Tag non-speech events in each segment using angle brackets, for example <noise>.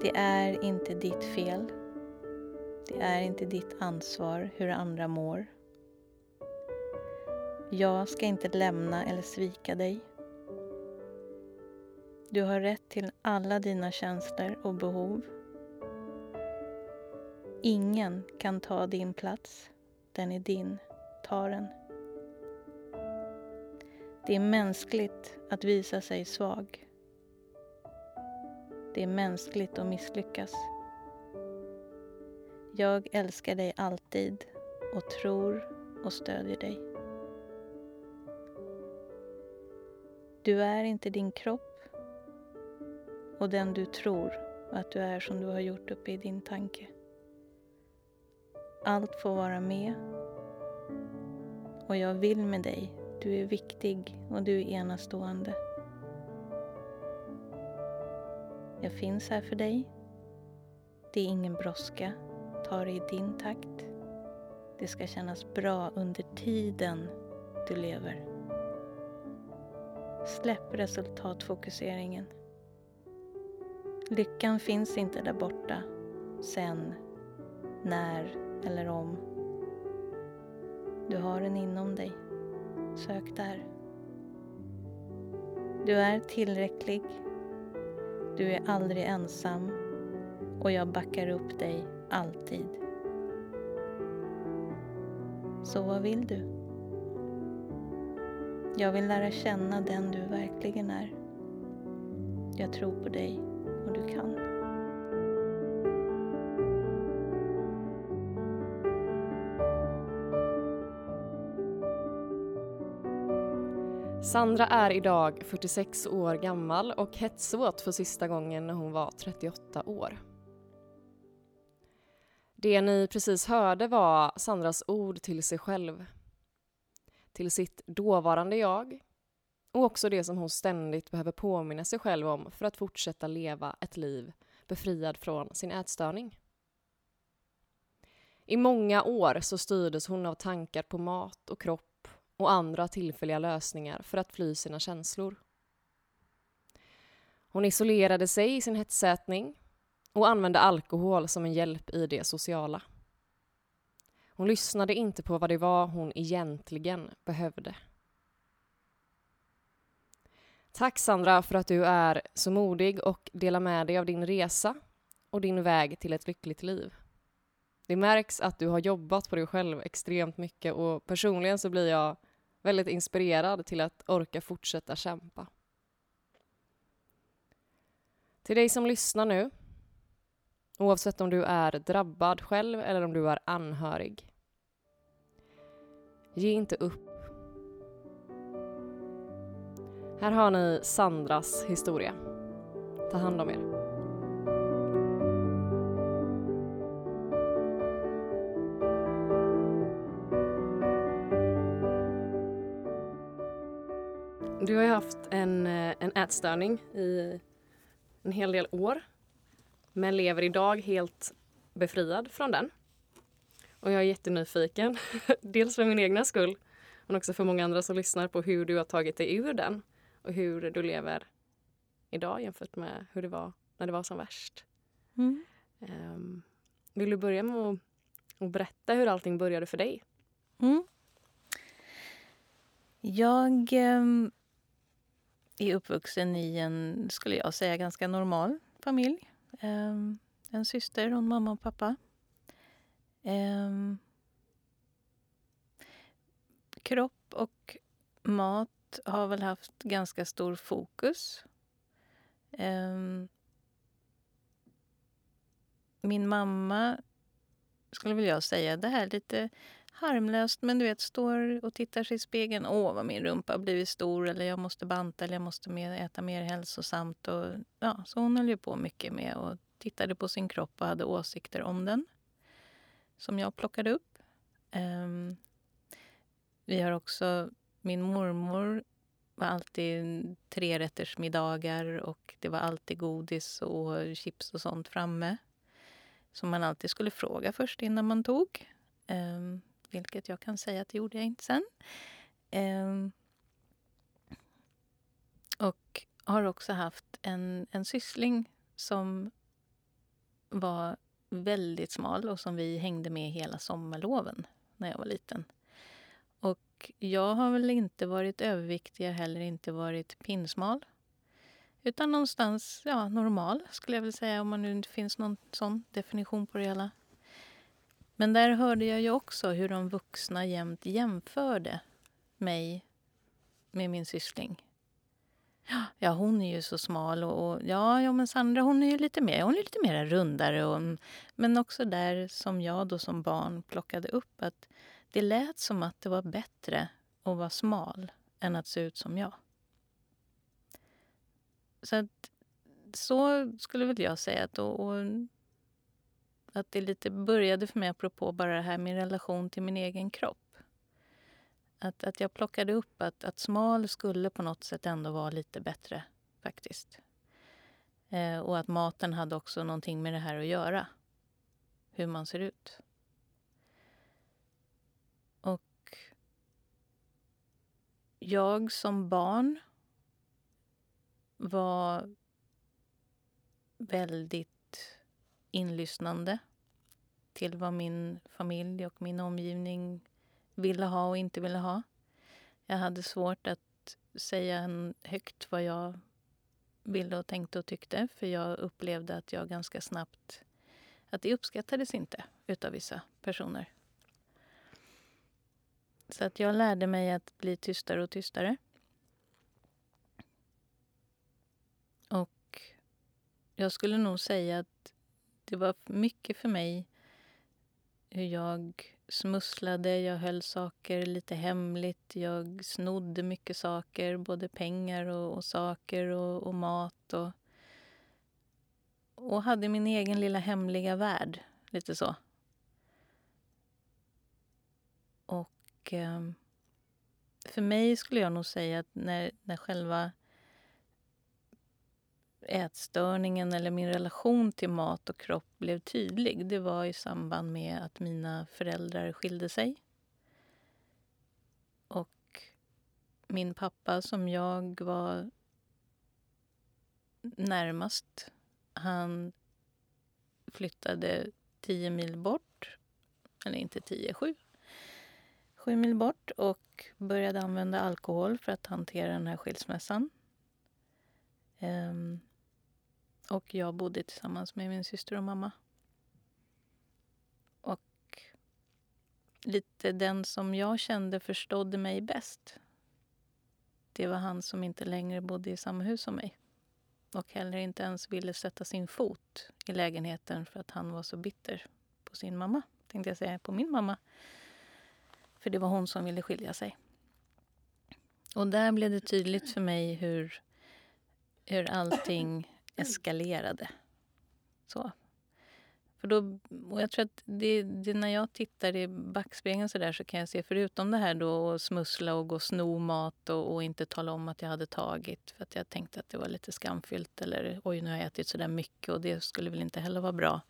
Det är inte ditt fel. Det är inte ditt ansvar hur andra mår. Jag ska inte lämna eller svika dig. Du har rätt till alla dina känslor och behov. Ingen kan ta din plats. Den är din. Ta den. Det är mänskligt att visa sig svag. Det är mänskligt att misslyckas. Jag älskar dig alltid och tror och stödjer dig. Du är inte din kropp och den du tror att du är som du har gjort uppe i din tanke. Allt får vara med och jag vill med dig. Du är viktig och du är enastående. Jag finns här för dig. Det är ingen brådska. Ta det i din takt. Det ska kännas bra under tiden du lever. Släpp resultatfokuseringen. Lyckan finns inte där borta, sen, när eller om. Du har den inom dig. Sök där. Du är tillräcklig. Du är aldrig ensam och jag backar upp dig alltid. Så vad vill du? Jag vill lära känna den du verkligen är. Jag tror på dig och du kan. Sandra är idag 46 år gammal och hetsåt för sista gången när hon var 38 år. Det ni precis hörde var Sandras ord till sig själv. Till sitt dåvarande jag och också det som hon ständigt behöver påminna sig själv om för att fortsätta leva ett liv befriad från sin ätstörning. I många år så styrdes hon av tankar på mat och kropp och andra tillfälliga lösningar för att fly sina känslor. Hon isolerade sig i sin hetsätning och använde alkohol som en hjälp i det sociala. Hon lyssnade inte på vad det var hon egentligen behövde. Tack Sandra för att du är så modig och delar med dig av din resa och din väg till ett lyckligt liv. Det märks att du har jobbat på dig själv extremt mycket och personligen så blir jag väldigt inspirerad till att orka fortsätta kämpa. Till dig som lyssnar nu, oavsett om du är drabbad själv eller om du är anhörig. Ge inte upp. Här har ni Sandras historia. Ta hand om er. Du har ju haft en, eh, en ätstörning i en hel del år men lever idag helt befriad från den. Och jag är jättenyfiken, <laughs> dels för min egna skull men också för många andra som lyssnar på hur du har tagit dig ur den och hur du lever idag jämfört med hur det var när det var som värst. Mm. Um, vill du börja med att, att, berätta hur allting började för dig? Mm. Jag um är uppvuxen i en, skulle jag säga, ganska normal familj. Um, en syster och en mamma och pappa. Um, kropp och mat har väl haft ganska stor fokus. Um, min mamma, skulle väl jag säga, det här lite harmlöst, men du vet, står och tittar sig i spegeln. Åh, vad min rumpa har blivit stor. Eller jag måste banta eller jag måste mer, äta mer hälsosamt. Och, ja, så hon höll ju på mycket med och tittade på sin kropp och hade åsikter om den. Som jag plockade upp. Um, vi har också... Min mormor var alltid trerättersmiddagar och det var alltid godis och chips och sånt framme. Som man alltid skulle fråga först innan man tog. Um, vilket jag kan säga att det gjorde jag inte sen. Um, och har också haft en, en syssling som var väldigt smal och som vi hängde med hela sommarloven när jag var liten. Och jag har väl inte varit överviktig, jag heller inte varit pinsmal. Utan någonstans ja, normal, skulle jag vilja säga, om man nu inte finns någon sån definition på det hela. Men där hörde jag ju också hur de vuxna jämt jämförde mig med min syssling. Ja, hon är ju så smal och, och ja, ja, men Sandra hon är ju lite mer, hon är lite mer rundare. Och, men också där som jag då som barn plockade upp att det lät som att det var bättre att vara smal än att se ut som jag. Så att, så skulle väl jag säga att, och, och, att det lite började för mig apropå bara det här med relation till min egen kropp. Att, att jag plockade upp att, att smal skulle på något sätt ändå vara lite bättre, faktiskt. Eh, och att maten hade också någonting med det här att göra. Hur man ser ut. Och jag som barn var väldigt inlyssnande till vad min familj och min omgivning ville ha och inte ville ha. Jag hade svårt att säga högt vad jag ville och tänkte och tyckte för jag upplevde att jag ganska snabbt... att det uppskattades inte utav vissa personer. Så att jag lärde mig att bli tystare och tystare. Och jag skulle nog säga att det var mycket för mig hur jag smusslade, jag höll saker lite hemligt. Jag snodde mycket saker, både pengar och, och saker och, och, mat. Och, och hade min egen lilla hemliga värld, lite så. Och eh, för mig skulle jag nog säga att när, när själva ätstörningen eller min relation till mat och kropp blev tydlig det var i samband med att mina föräldrar skilde sig. Och min pappa, som jag var närmast, han flyttade tio mil bort. Eller inte tio, sju. Sju mil bort och började använda alkohol för att hantera den här skilsmässan. Um, och jag bodde tillsammans med min syster och mamma. Och lite den som jag kände förstådde mig bäst. Det var han som inte längre bodde i samma hus som mig. Och heller inte ens ville sätta sin fot i lägenheten för att han var så bitter på sin mamma. Tänkte jag säga, på min mamma. För det var hon som ville skilja sig. Och där blev det tydligt för mig hur, hur allting eskalerade. Så. För då, och jag tror att det, det, när jag tittar i backspegeln så, där, så kan jag se, förutom det här då att smussla och gå och sno mat och, och, inte tala om att jag hade tagit för att jag tänkte att det var lite skamfyllt eller oj, nu har jag ätit så där mycket och det skulle väl inte heller vara bra.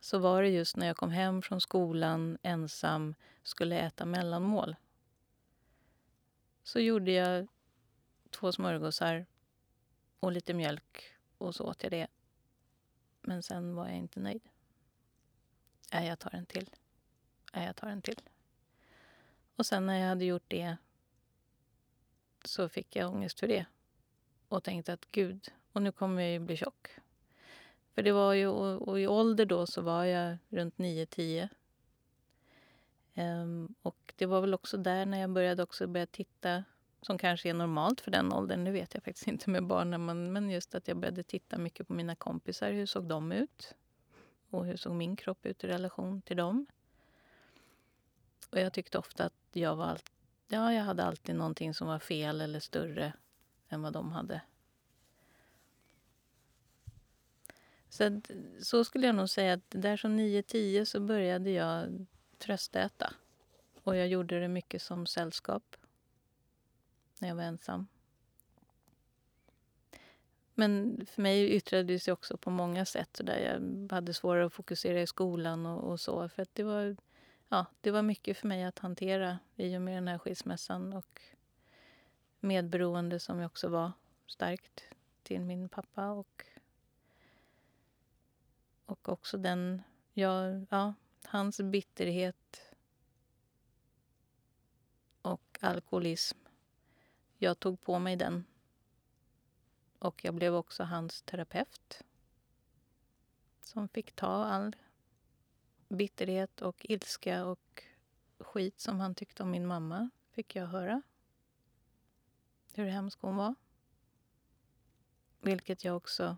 Så var det just när jag kom hem från skolan ensam, skulle äta mellanmål. Så gjorde jag två smörgåsar och lite mjölk och så åt jag det. Men sen var jag inte nöjd. Nej, jag tar en till. Nej, jag tar en till. Och sen när jag hade gjort det så fick jag ångest för det. Och tänkte att gud, och nu kommer jag ju bli tjock. För det var ju, och i ålder då så var jag runt 9-10. Um, ehm, och det var väl också där när jag började också börja titta som kanske är normalt för den åldern, nu vet jag faktiskt inte med barnen. Men just att jag började titta mycket på mina kompisar. Hur såg de ut? Och hur såg min kropp ut i relation till dem? Och jag tyckte ofta att jag var allt, ja, jag hade alltid någonting som var fel eller större än vad de hade. Så, så skulle jag nog säga att där som 9-10 så började jag tröstäta. Och jag gjorde det mycket som sällskap när jag var ensam. Men för mig yttrade det sig också på många sätt. där Jag hade svårare att fokusera i skolan och, och, så. För att det var, ja, det var mycket för mig att hantera i och med den här skilsmässan. Och medberoende som jag också var starkt till min pappa. Och, Och också den, ja, ja, hans bitterhet och alkoholism. Jag tog på mig den. Och jag blev också hans terapeut. Som fick ta all bitterhet och ilska och skit som han tyckte om min mamma, fick jag höra. Hur hemsk hon var. Vilket jag också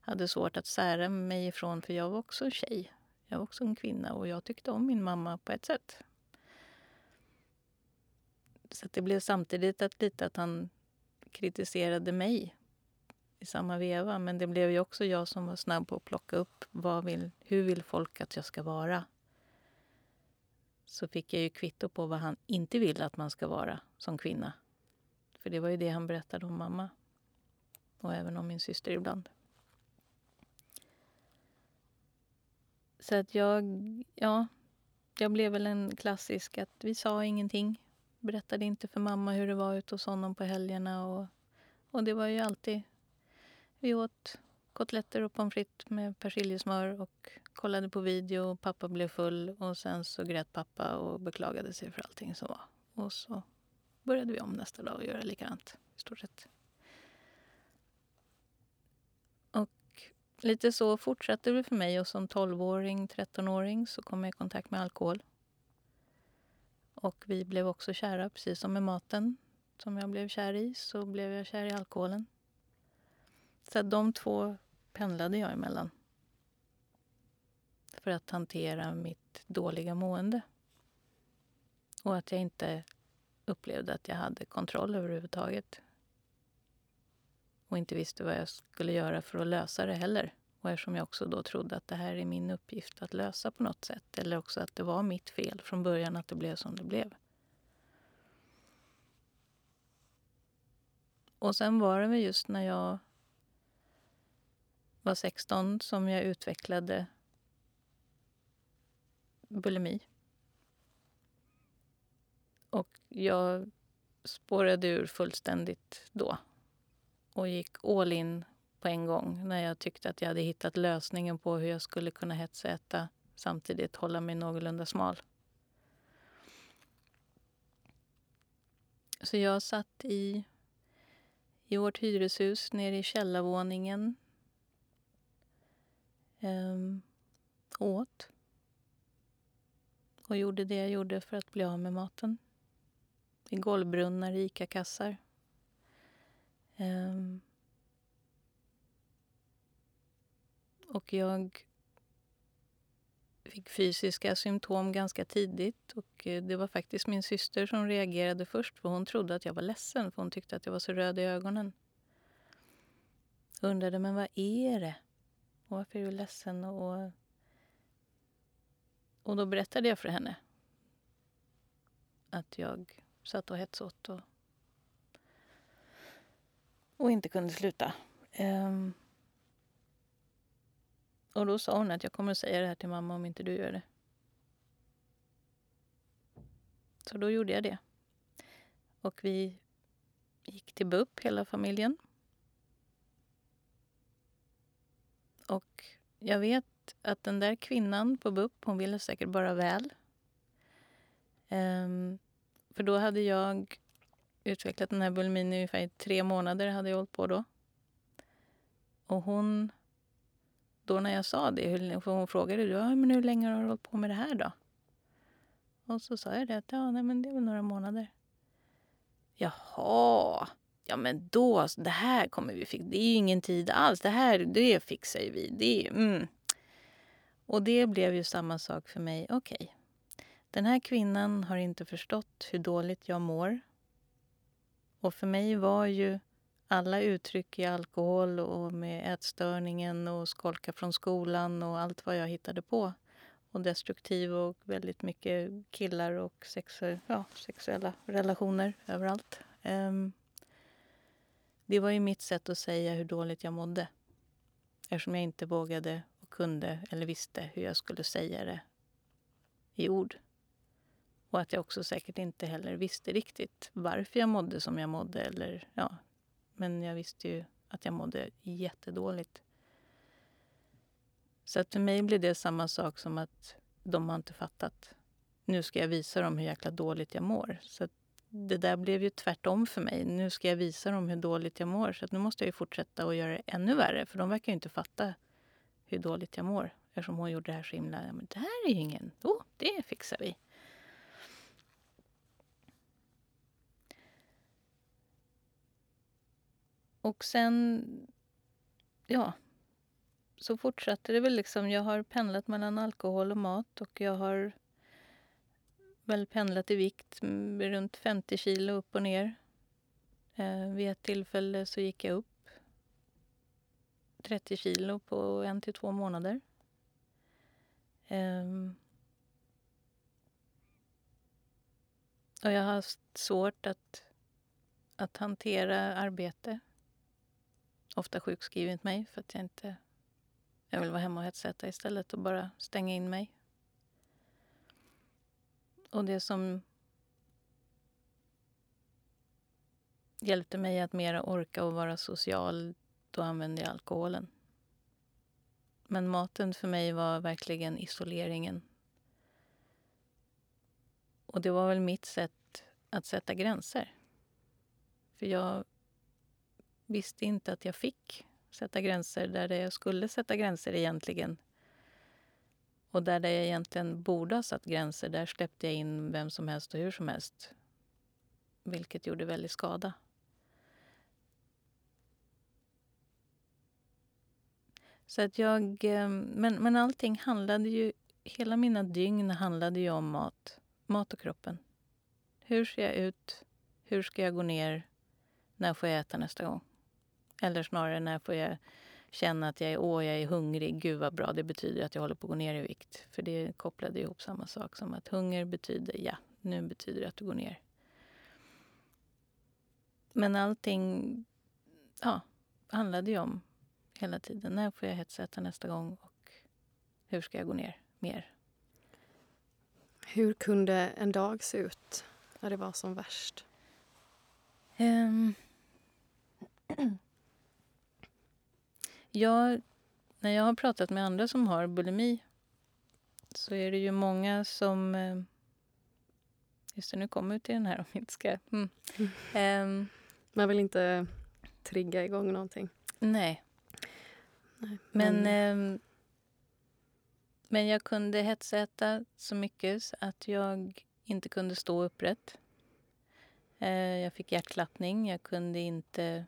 hade svårt att sära mig ifrån, för jag var också en tjej. Jag var också en kvinna och jag tyckte om min mamma på ett sätt. Så det blev samtidigt att lite att han kritiserade mig i samma veva. Men det blev ju också jag som var snabb på att plocka upp vad vill, hur vill folk att jag ska vara. Så fick jag ju kvitto på vad han inte vill att man ska vara som kvinna. För det var ju det han berättade om mamma. Och även om min syster ibland. Så att jag, ja, jag blev väl en klassisk att vi sa ingenting. Berättade inte för mamma hur det var ute hos honom på helgerna. Och, och det var ju alltid, vi åt kotletter och pommes frites med persiljesmör och kollade på video och pappa blev full och sen så grät pappa och beklagade sig för allting som var. Och så började vi om nästa dag och göra likadant i stort sett. lite så fortsatte det för mig och som 12-åring, 13-åring så kom jag i kontakt med alkohol. Och vi blev också kära, precis som med maten som jag blev kär i, så blev jag kär i alkoholen. Så de två pendlade jag emellan. För att hantera mitt dåliga mående. Och att jag inte upplevde att jag hade kontroll överhuvudtaget och inte visste vad jag skulle göra för att lösa det heller. Och eftersom jag också då trodde att det här är min uppgift att lösa på något sätt. Eller också att det var mitt fel från början att det blev som det blev. Och sen var det väl just när jag var 16 som jag utvecklade bulimi. Och jag spårade ur fullständigt då och gick all in på en gång när jag tyckte att jag hade hittat lösningen på hur jag skulle kunna hetsäta samtidigt hålla mig någorlunda smal. Så jag satt i, i vårt hyreshus nere i källarvåningen Ehm, åt och gjorde det jag gjorde för att bli av med maten. I golvbrunnar, i ICA-kassar. Ehm, och jag fick fysiska symptom ganska tidigt. Och eh, Det var faktiskt min syster som reagerade först för hon trodde att jag var ledsen för hon tyckte att jag var så röd i ögonen. undrade men vad är det? Och varför är du ledsen? Och, och då berättade jag för henne att jag satt och hetsåt och och inte kunde sluta. Um, och då sa hon att jag kommer att säga det här till mamma om inte du gör det. Så då gjorde jag det. Och vi gick till BUP, hela familjen. Och jag vet att den där kvinnan på BUP, hon ville säkert bara väl. Um, för då hade jag utvecklat den här bulimin i ungefär tre månader. hade jag hållit på då. Och hon... Då när jag sa det, för hon frågade ja, men hur länge har du hållit på med det här då? Och så sa jag det att ja, nej, men det är väl några månader. Jaha, ja men då, alltså, det här kommer vi fixa. Det är ju ingen tid alls. Det här, det fixar ju vi. Det, mm. Och det blev ju samma sak för mig. Okej, okay. den här kvinnan har inte förstått hur dåligt jag mår. Och för mig var ju alla uttryck i alkohol och med ätstörningen och skolka från skolan och allt vad jag hittade på och destruktiv och väldigt mycket killar och sexu ja, sexuella relationer överallt. Um, det var ju mitt sätt att säga hur dåligt jag mådde eftersom jag inte vågade och kunde eller visste hur jag skulle säga det i ord. Och att jag också säkert inte heller visste riktigt varför jag mådde som jag mådde. Eller, ja. Men jag visste ju att jag mådde jättedåligt. Så att för mig blir det samma sak som att de har inte fattat. Nu ska jag visa dem hur jäkla dåligt jag mår. Så det där blev ju tvärtom för mig. Nu ska jag visa dem hur dåligt jag mår. Så nu måste jag ju fortsätta och göra det ännu värre. För de verkar ju inte fatta hur dåligt jag mår. Eftersom hon gjorde det här så himla... Men det här är ju ingen... Oh, det fixar vi. Och sen... Ja. Så fortsatte det väl liksom. Jag har pendlat mellan alkohol och mat och jag har väl pendlat i vikt mm, runt 50 kilo upp och ner. Eh, vid ett tillfälle så gick jag upp 30 kilo på en till två månader. Eh, och jag har haft svårt att, att hantera arbete. Ofta sjukskrivit mig för att jag inte... Jag vill vara hemma och hetsäta istället och bara stänga in mig. Och det som hjälpte mig att mera orka och vara social, då använde jag alkoholen. Men maten för mig var verkligen isoleringen. Och det var väl mitt sätt att sätta gränser. För jag visste inte att jag fick sätta gränser där jag skulle sätta gränser egentligen. Och där, jag egentligen borde ha satt gränser, där släppte jag in vem som helst och hur som helst. Vilket gjorde väldigt skada. Så att jag... Eh, men, men allting handlade ju... Hela mina dygn handlade ju om mat. Mat och kroppen. Hur ser jag ut? Hur ska jag gå ner? När får jag äta nästa gång? Eller snarare, när får jag känna att jag är, åh, jag är hungrig. Gud vad bra, det betyder att jag håller på att gå ner i vikt. För det kopplade ihop samma sak som att hunger betyder, ja, nu betyder det att du går ner. Men allting, ja, handlade ju om hela tiden. När får jag hetsäta nästa gång och hur ska jag gå ner mer? Hur kunde en dag se ut när det var som värst? Um, <clears throat> jag, när jag har pratat med andra som har bulimi så är det ju många som... Eh, just det, nu kommer vi till den här om vi inte ska... Mm. Um, <laughs> Man vill inte trigga igång någonting. Nej. nej men, men, eh, men jag kunde hetsäta så mycket att jag inte kunde stå upprätt. Eh, jag fick hjärtklappning. Jag kunde inte,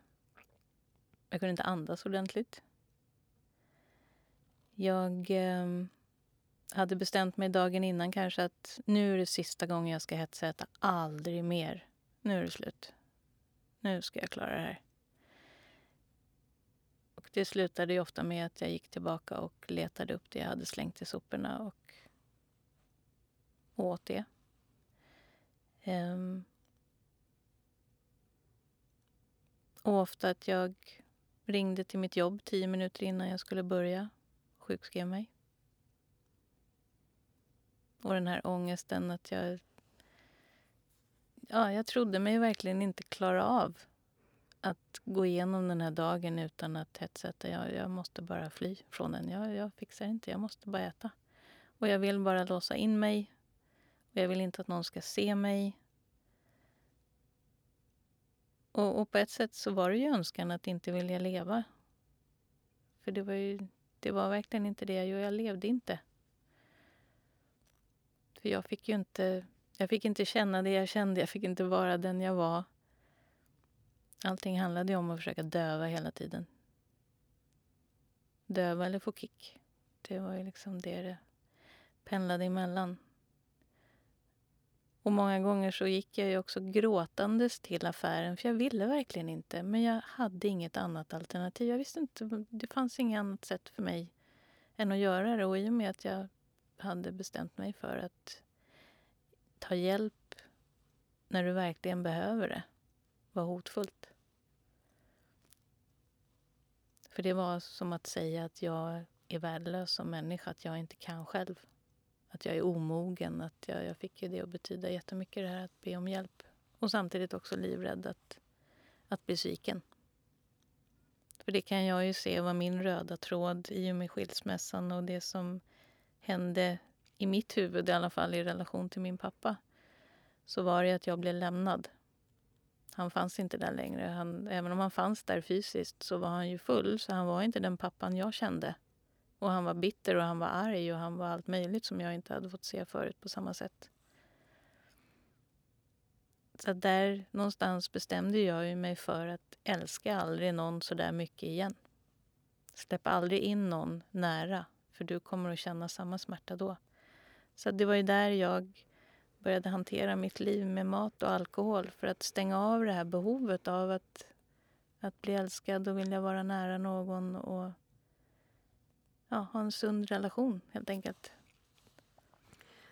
jag kunde inte andas ordentligt. Jag eh, hade bestämt mig dagen innan kanske att nu är det sista gången jag ska hetsäta. Aldrig mer. Nu är det slut. Nu ska jag klara det här. Och det slutade ju ofta med att jag gick tillbaka och letade upp det jag hade slängt i soporna och åt det. Um, och ofta att jag ringde till mitt jobb tio minuter innan jag skulle börja sjukskrev mig. Och den här ångesten att jag... Ja, jag trodde mig verkligen inte klara av att gå igenom den här dagen utan att hetsätta. Jag, jag måste bara fly från den. Jag, jag fixar inte, jag måste bara äta. Och jag vill bara låsa in mig. Och jag vill inte att någon ska se mig. Och, och på ett sätt så var det ju önskan att inte vilja leva. För det var ju det var verkligen inte det jag gjorde. Jag levde inte. För jag fick ju inte... Jag fick inte känna det jag kände. Jag fick inte vara den jag var. Allting handlade ju om att försöka döva hela tiden. Döva eller få kick. Det var ju liksom det det pendlade emellan. Och många gånger så gick jag ju också gråtandes till affären för jag ville verkligen inte. Men jag hade inget annat alternativ. Jag visste inte, det fanns inget annat sätt för mig än att göra det. Och i och med att jag hade bestämt mig för att ta hjälp när du verkligen behöver det var hotfullt. För det var som att säga att jag är värdelös som människa, att jag inte kan själv att jag är omogen. Att jag, jag fick ju det att betyda jättemycket, det här att be om hjälp. Och samtidigt också livrädd att, att bli sviken. För det kan jag ju se var min röda tråd i och med skilsmässan och det som hände i mitt huvud i alla fall i relation till min pappa. Så var det att jag blev lämnad. Han fanns inte där längre. Han, även om han fanns där fysiskt så var han ju full så han var inte den pappan jag kände. Och han var bitter och han var arg och han var allt möjligt som jag inte hade fått se förut på samma sätt. Så där någonstans bestämde jag ju mig för att älska aldrig någon så där mycket igen. Släpp aldrig in någon nära, för du kommer att känna samma smärta då. Så det var ju där jag började hantera mitt liv med mat och alkohol för att stänga av det här behovet av att, att bli älskad och vilja vara nära någon och ja, ha en sund relation, helt enkelt.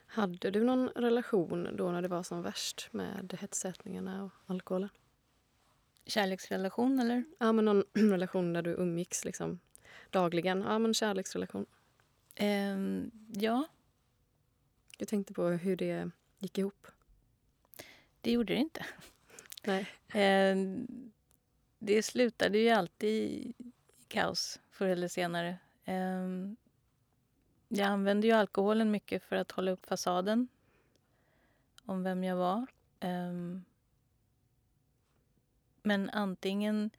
Hade du någon relation då när det var som värst med hetsätningarna och alkoholen? Kärleksrelation, eller? Ja, men någon <clears throat> relation där du umgicks liksom dagligen. Ja, men kärleksrelation. Ehm, ja. Jag tänkte på hur det gick ihop. Det gjorde det inte. <laughs> Nej. Ehm, det slutade ju alltid i kaos förr eller senare. Ehm, jag använde ju alkoholen mycket för att hålla upp fasaden om vem jag var. Ehm, men antingen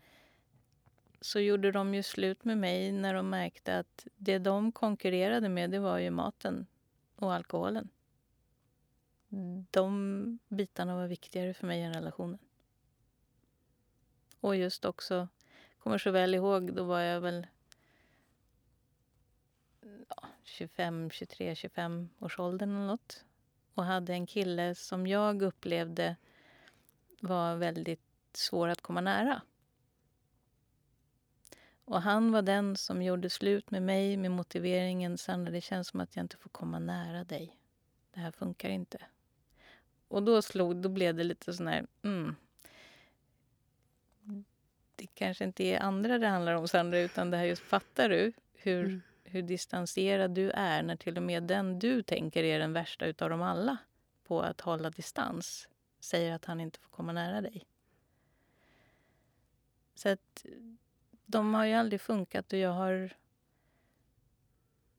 så gjorde de ju slut med mig när de märkte att det de konkurrerade med det var ju maten och alkoholen. De bitarna var viktigare för mig än relationen. Och just också, kommer så väl ihåg, då var jag väl ja, 25, 23, 25 års åldern eller något. Och hade en kille som jag upplevde var väldigt svår att komma nära. Och han var den som gjorde slut med mig med motiveringen Sandra, det känns som att jag inte får komma nära dig. Det här funkar inte. Och då slog, då blev det lite sån här, mm. Det kanske inte är andra det handlar om Sandra, utan det här just, fattar du hur mm hur distanserad du är när till och med den du tänker är den värsta utav dem alla på att hålla distans säger att han inte får komma nära dig. Så att de har ju aldrig funkat och jag har...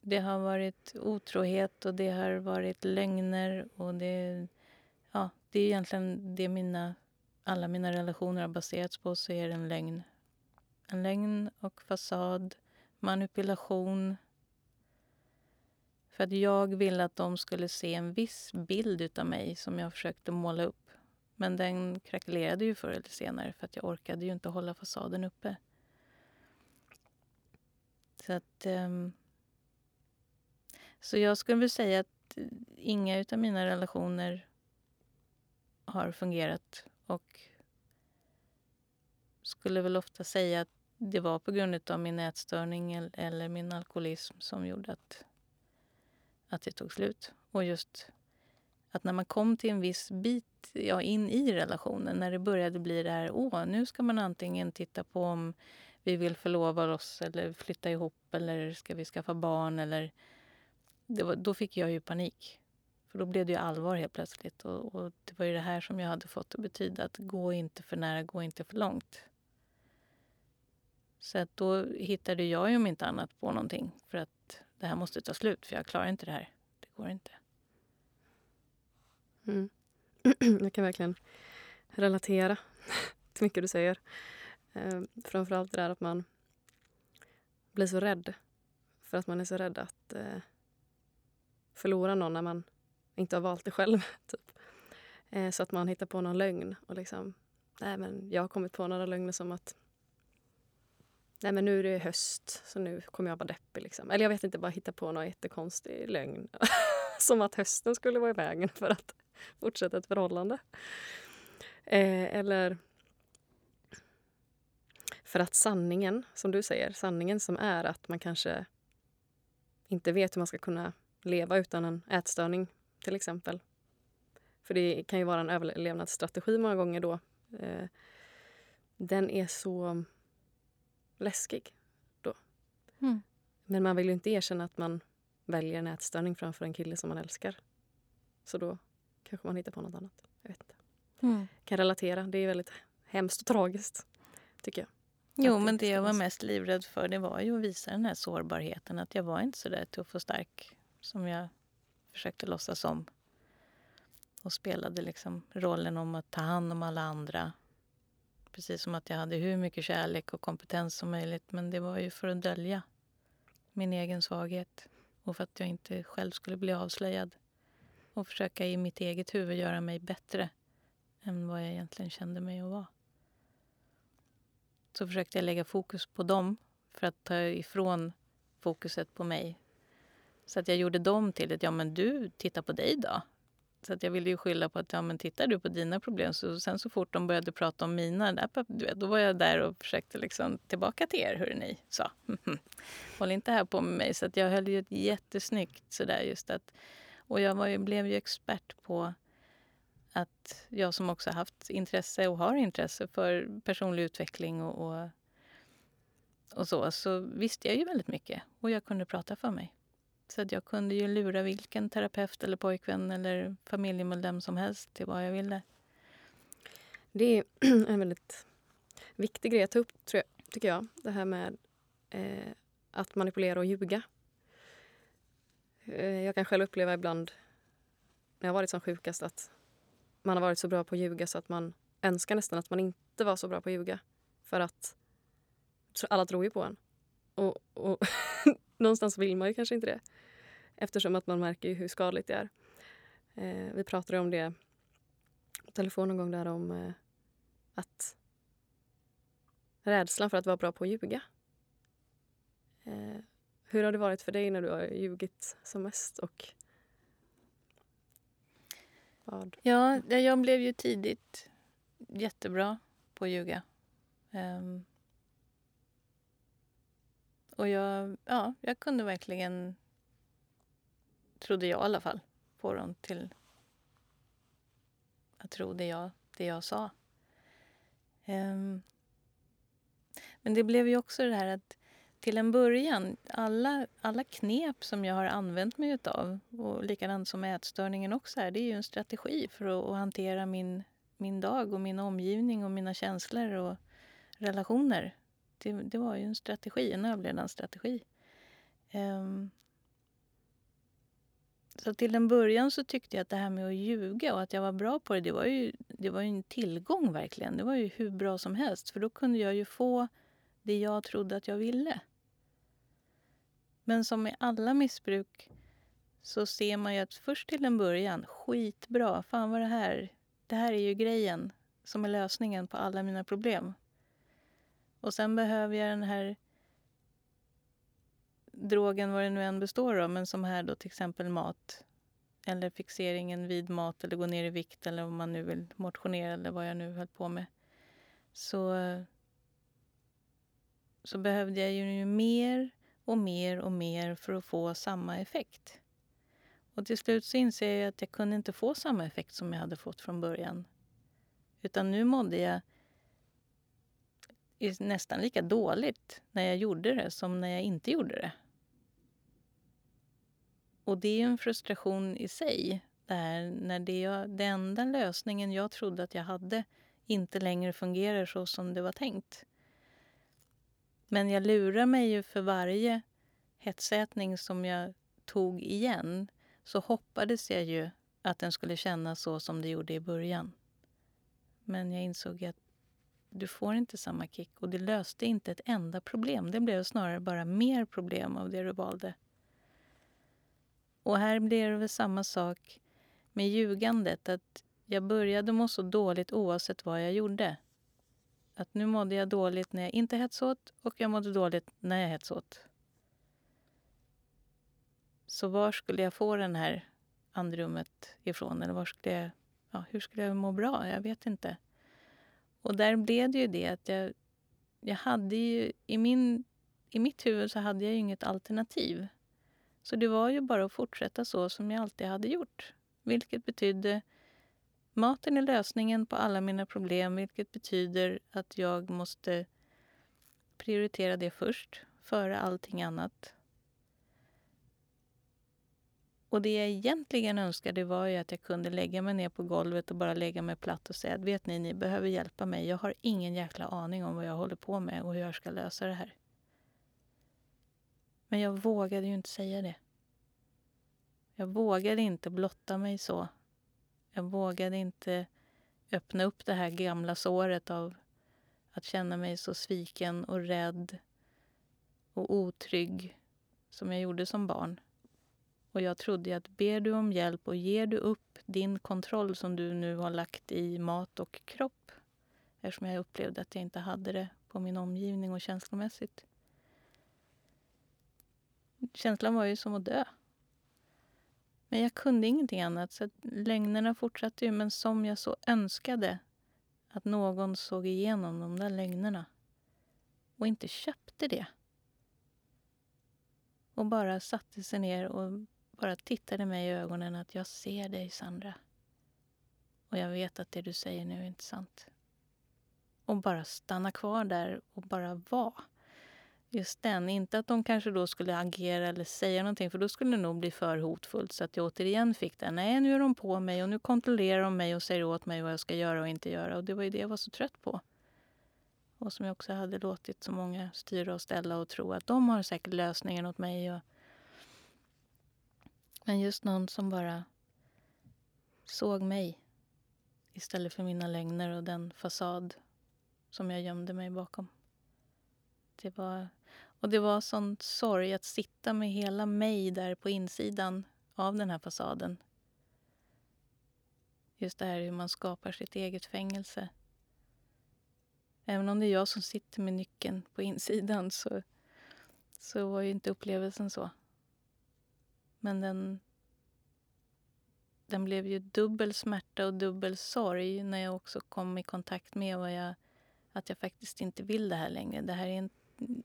Det har varit otrohet och det har varit lögner och det... Ja, det är egentligen det mina, alla mina relationer har baserats på, så är det en lögn. En lögn och fasad, manipulation, för att jag ville att de skulle se en viss bild av mig som jag försökte måla upp. Men den krackelerade ju förr eller senare för att jag orkade ju inte hålla fasaden uppe. Så att... Um, så jag skulle väl säga att eh, inga av mina relationer har fungerat och skulle väl ofta säga att det var på grund av min ätstörning eller min alkoholism som gjorde att att det tog slut. Och just att när man kom till en viss bit ja, in i relationen, när det började bli det här, åh, nu ska man antingen titta på om vi vill förlova oss eller flytta ihop eller ska vi skaffa barn eller... Var, då fick jag ju panik. För då blev det ju allvar helt plötsligt. Och, och, det var ju det här som jag hade fått att betyda att gå inte för nära, gå inte för långt. Så att då hittade jag ju om inte annat på någonting för att det här måste ta slut för jag klarar inte det här. Det går inte. Mm. <clears throat> Jag kan verkligen relatera <laughs> till mycket du säger. Eh, framförallt det där att man blir så rädd. För att man är så rädd att eh, förlora någon när man inte har valt det själv. <laughs> Typ. Eh, så att man hittar på någon lögn. Och liksom, nej men jag har kommit på några lögner som att Nej men nu är det höst så nu kommer jag vara deppig. Liksom. Eller jag vet inte, bara hitta på någon jättekonstig lögn. <laughs> Som att hösten skulle vara i vägen för att fortsätta ett förhållande. Eh, eller för att sanningen, som du säger, sanningen som är att man kanske inte vet hur man ska kunna leva utan en ätstörning till exempel. För det kan ju vara en överlevnadsstrategi många gånger då. Eh, den är så läskig då. Mm. Men man vill ju inte erkänna att man väljer en ätstörning framför en kille som man älskar. Så då kanske man hittar på något annat. Jag vet inte. Mm. kan relatera. Det är väldigt hemskt och tragiskt, tycker jag. Jo, men det jag var mest livrädd för det var ju att visa den här sårbarheten. Att jag var inte så där tuff och stark som jag försökte låtsas som. Och spelade liksom rollen om att ta hand om alla andra. Precis som att jag hade hur mycket kärlek och kompetens som möjligt. Men det var ju för att dölja min egen svaghet. Och för att jag inte själv skulle bli avslöjad. Och försöka i mitt eget huvud göra mig bättre än vad jag egentligen kände mig att vara. Så försökte jag lägga fokus på dem för att ta ifrån fokuset på mig. Så att jag gjorde dem till ett, ja men du, titta på dig då. Så att jag ville ju skylla på att, ja men tittar du på dina problem. Så sen så fort de började prata om mina, där, du vet, då var jag där och försökte liksom tillbaka till er, hur ni sa. <laughs> Håll inte här på med mig. Så att jag höll ju ett jättesnyggt sådär just att, och jag var ju, blev ju expert på att jag som också haft intresse och har intresse för personlig utveckling och, och, och så, så visste jag ju väldigt mycket. Och jag kunde prata för mig. Så att jag kunde ju lura vilken terapeut eller pojkvän eller familjemedlem som helst till vad jag ville. Det är <clears throat> en väldigt viktig grej att ta upp, tror jag, tycker jag. Det här med eh, att manipulera och ljuga. Eh, jag kan själv uppleva ibland när jag varit som sjukast att man har varit så bra på att ljuga så att man önskar nästan att man inte var så bra på att ljuga. För att alla tror ju på en. Och, och <laughs> någonstans vill man ju kanske inte det. Eftersom att man märker ju hur skadligt det är. Eh, vi pratade om det på telefon någon gång där om eh, att rädslan för att vara bra på att ljuga. Eh, hur har det varit för dig när du har ljugit som mest? Och vad? Ja, jag blev ju tidigt jättebra på att ljuga. Um, och jag, ja, jag kunde verkligen, trodde jag i alla fall, få dem till att tro det jag, det jag sa. Um, men det blev ju också det här att till en början, alla, alla knep som jag har använt mig utav och likadant som ätstörningen också är, det är ju en strategi för att, att hantera min, min dag och min omgivning och mina känslor och relationer. Det, det var ju en strategi, en överlevnadsstrategi. Um, så till en början så tyckte jag att det här med att ljuga och att jag var bra på det, det var ju, det var ju en tillgång verkligen. Det var ju hur bra som helst, för då kunde jag ju få det jag trodde att jag ville. Men som med alla missbruk så ser man ju att först till en början, skitbra, fan vad det här, det här är ju grejen som är lösningen på alla mina problem. Och sen behöver jag den här drogen, vad det nu än består av, men som här då till exempel mat. Eller fixeringen vid mat eller gå ner i vikt eller om man nu vill motionera eller vad jag nu höll på med. Så, så behövde jag ju mer och mer och mer för att få samma effekt. Och till slut så inser jag att jag kunde inte få samma effekt som jag hade fått från början. Utan nu mådde jag nästan lika dåligt när jag gjorde det som när jag inte gjorde det. Och det är en frustration i sig. Det här, när det, jag, det enda lösningen jag trodde att jag hade inte längre fungerar så som det var tänkt. Men jag lurar mig ju för varje hetsätning som jag tog igen så hoppades jag ju att den skulle kännas så som det gjorde i början. Men jag insåg att du får inte samma kick och det löste inte ett enda problem. Det blev snarare bara mer problem av det du valde. Och här blir det väl samma sak med ljugandet. Att jag började må så dåligt oavsett vad jag gjorde. Att nu mådde jag dåligt när jag inte hetsåt och jag mådde dåligt när jag hetsåt. Så var skulle jag få den här andrummet ifrån? Eller var skulle jag, ja, hur skulle jag må bra? Jag vet inte. Och där blev det ju det att jag, jag hade ju, i, min, i mitt huvud så hade jag ju inget alternativ. Så det var ju bara att fortsätta så som jag alltid hade gjort. Vilket betydde maten är lösningen på alla mina problem. Vilket betyder att jag måste prioritera det först, före allting annat. Och det jag egentligen önskade var ju att jag kunde lägga mig ner på golvet och bara lägga mig platt och säga att vet ni, ni behöver hjälpa mig. Jag har ingen jäkla aning om vad jag håller på med och hur jag ska lösa det här. Men jag vågade ju inte säga det. Jag vågade inte blotta mig så. Jag vågade inte öppna upp det här gamla såret av att känna mig så sviken och rädd och otrygg som jag gjorde som barn. Och jag trodde att ber du om hjälp och ger du upp din kontroll som du nu har lagt i mat och kropp eftersom jag upplevde att jag inte hade det på min omgivning och känslomässigt. Känslan var ju som att dö. Men jag kunde ingenting annat, så lögnerna fortsatte ju. Men som jag så önskade att någon såg igenom de där lögnerna och inte köpte det. Och bara satte sig ner och bara tittade mig i ögonen att jag ser dig, Sandra. Och jag vet att det du säger nu är inte sant. Och bara stanna kvar där och bara vara. Just den. Inte att de kanske då skulle agera eller säga någonting för då skulle det nog bli för hotfullt så att jag återigen fick den. Nej, nu är de på mig och nu kontrollerar de mig och säger åt mig vad jag ska göra och inte göra. Och det var ju det jag var så trött på. Och som jag också hade låtit så många styra och ställa och tro att de har säkert lösningen åt mig. Och... Men just någon som bara såg mig istället för mina lögner och den fasad som jag gömde mig bakom. Det var, och det var sån sorg att sitta med hela mig där på insidan av den här fasaden. Just det här hur man skapar sitt eget fängelse. Även om det är jag som sitter med nyckeln på insidan så, så var ju inte upplevelsen så. Men den, den blev ju dubbel smärta och dubbel sorg när jag också kom i kontakt med vad jag, att jag faktiskt inte vill det här längre. Det här är en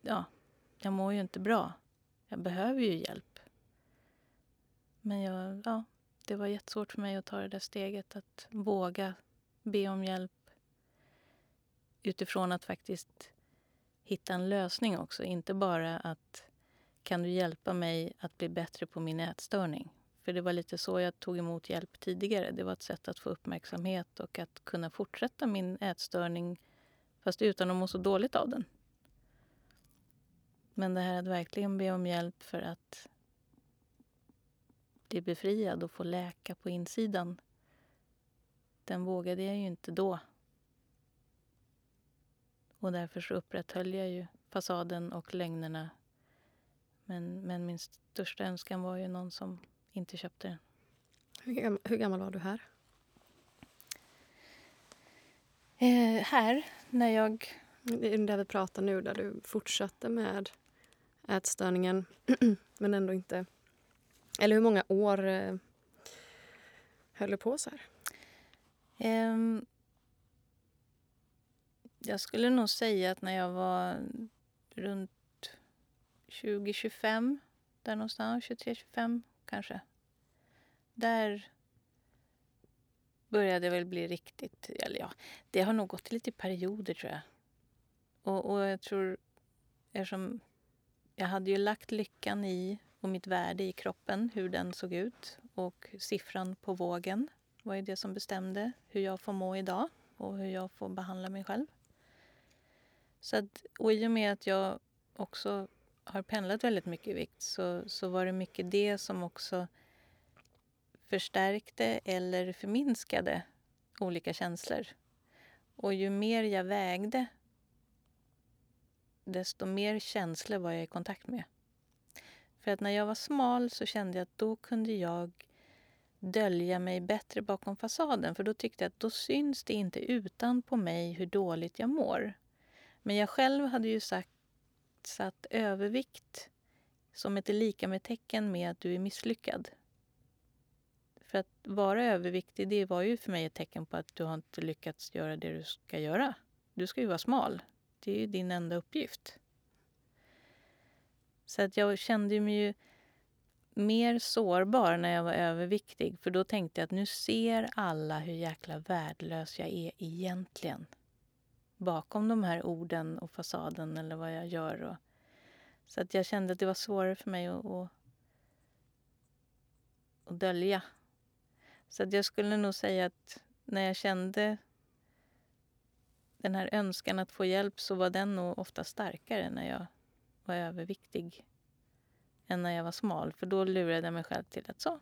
ja, jag mår ju inte bra. Jag behöver ju hjälp. Men jag, ja, det var jättesvårt för mig att ta det där steget att våga be om hjälp utifrån att faktiskt hitta en lösning också. Inte bara att kan du hjälpa mig att bli bättre på min ätstörning? För det var lite så jag tog emot hjälp tidigare. Det var ett sätt att få uppmärksamhet och att kunna fortsätta min ätstörning fast utan att må så dåligt av den. Men det här att verkligen be om hjälp för att bli befriad och få läka på insidan, den vågade jag ju inte då. Och därför så upprätthöll jag ju fasaden och lögnerna. Men, men min största önskan var ju någon som inte köpte den. Hur gammal, hur gammal var du här? Eh, här, när jag... Där vi pratar nu, där du fortsatte med ätstörningen, <clears throat> men ändå inte... Eller hur många år eh, höll du på så här? Um, jag skulle nog säga att när jag var runt 20-25, där någonstans, 23-25 kanske. Där började det väl bli riktigt... Eller ja, det har nog gått lite i perioder, tror jag. Och, och jag tror, eftersom jag hade ju lagt lyckan i och mitt värde i kroppen, hur den såg ut. Och siffran på vågen var ju det som bestämde hur jag får må idag och hur jag får behandla mig själv. Så att, och i och med att jag också har pendlat väldigt mycket i vikt så, så var det mycket det som också förstärkte eller förminskade olika känslor. Och ju mer jag vägde desto mer känslor var jag i kontakt med. För att när jag var smal så kände jag att då kunde jag dölja mig bättre bakom fasaden för då tyckte jag att då syns det inte utan på mig hur dåligt jag mår. Men jag själv hade ju sagt, satt övervikt som ett lika med tecken med att du är misslyckad. För att vara överviktig, det var ju för mig ett tecken på att du har inte lyckats göra det du ska göra. Du ska ju vara smal. Det är ju din enda uppgift. Så att jag kände mig ju mer sårbar när jag var överviktig. För då tänkte jag att nu ser alla hur jäkla värdelös jag är egentligen. Bakom de här orden och fasaden eller vad jag gör. Och, så att jag kände att det var svårare för mig att, att, att dölja. Så att jag skulle nog säga att när jag kände den här önskan att få hjälp så var den nog ofta starkare när jag var överviktig än när jag var smal. För då lurade jag mig själv till att så,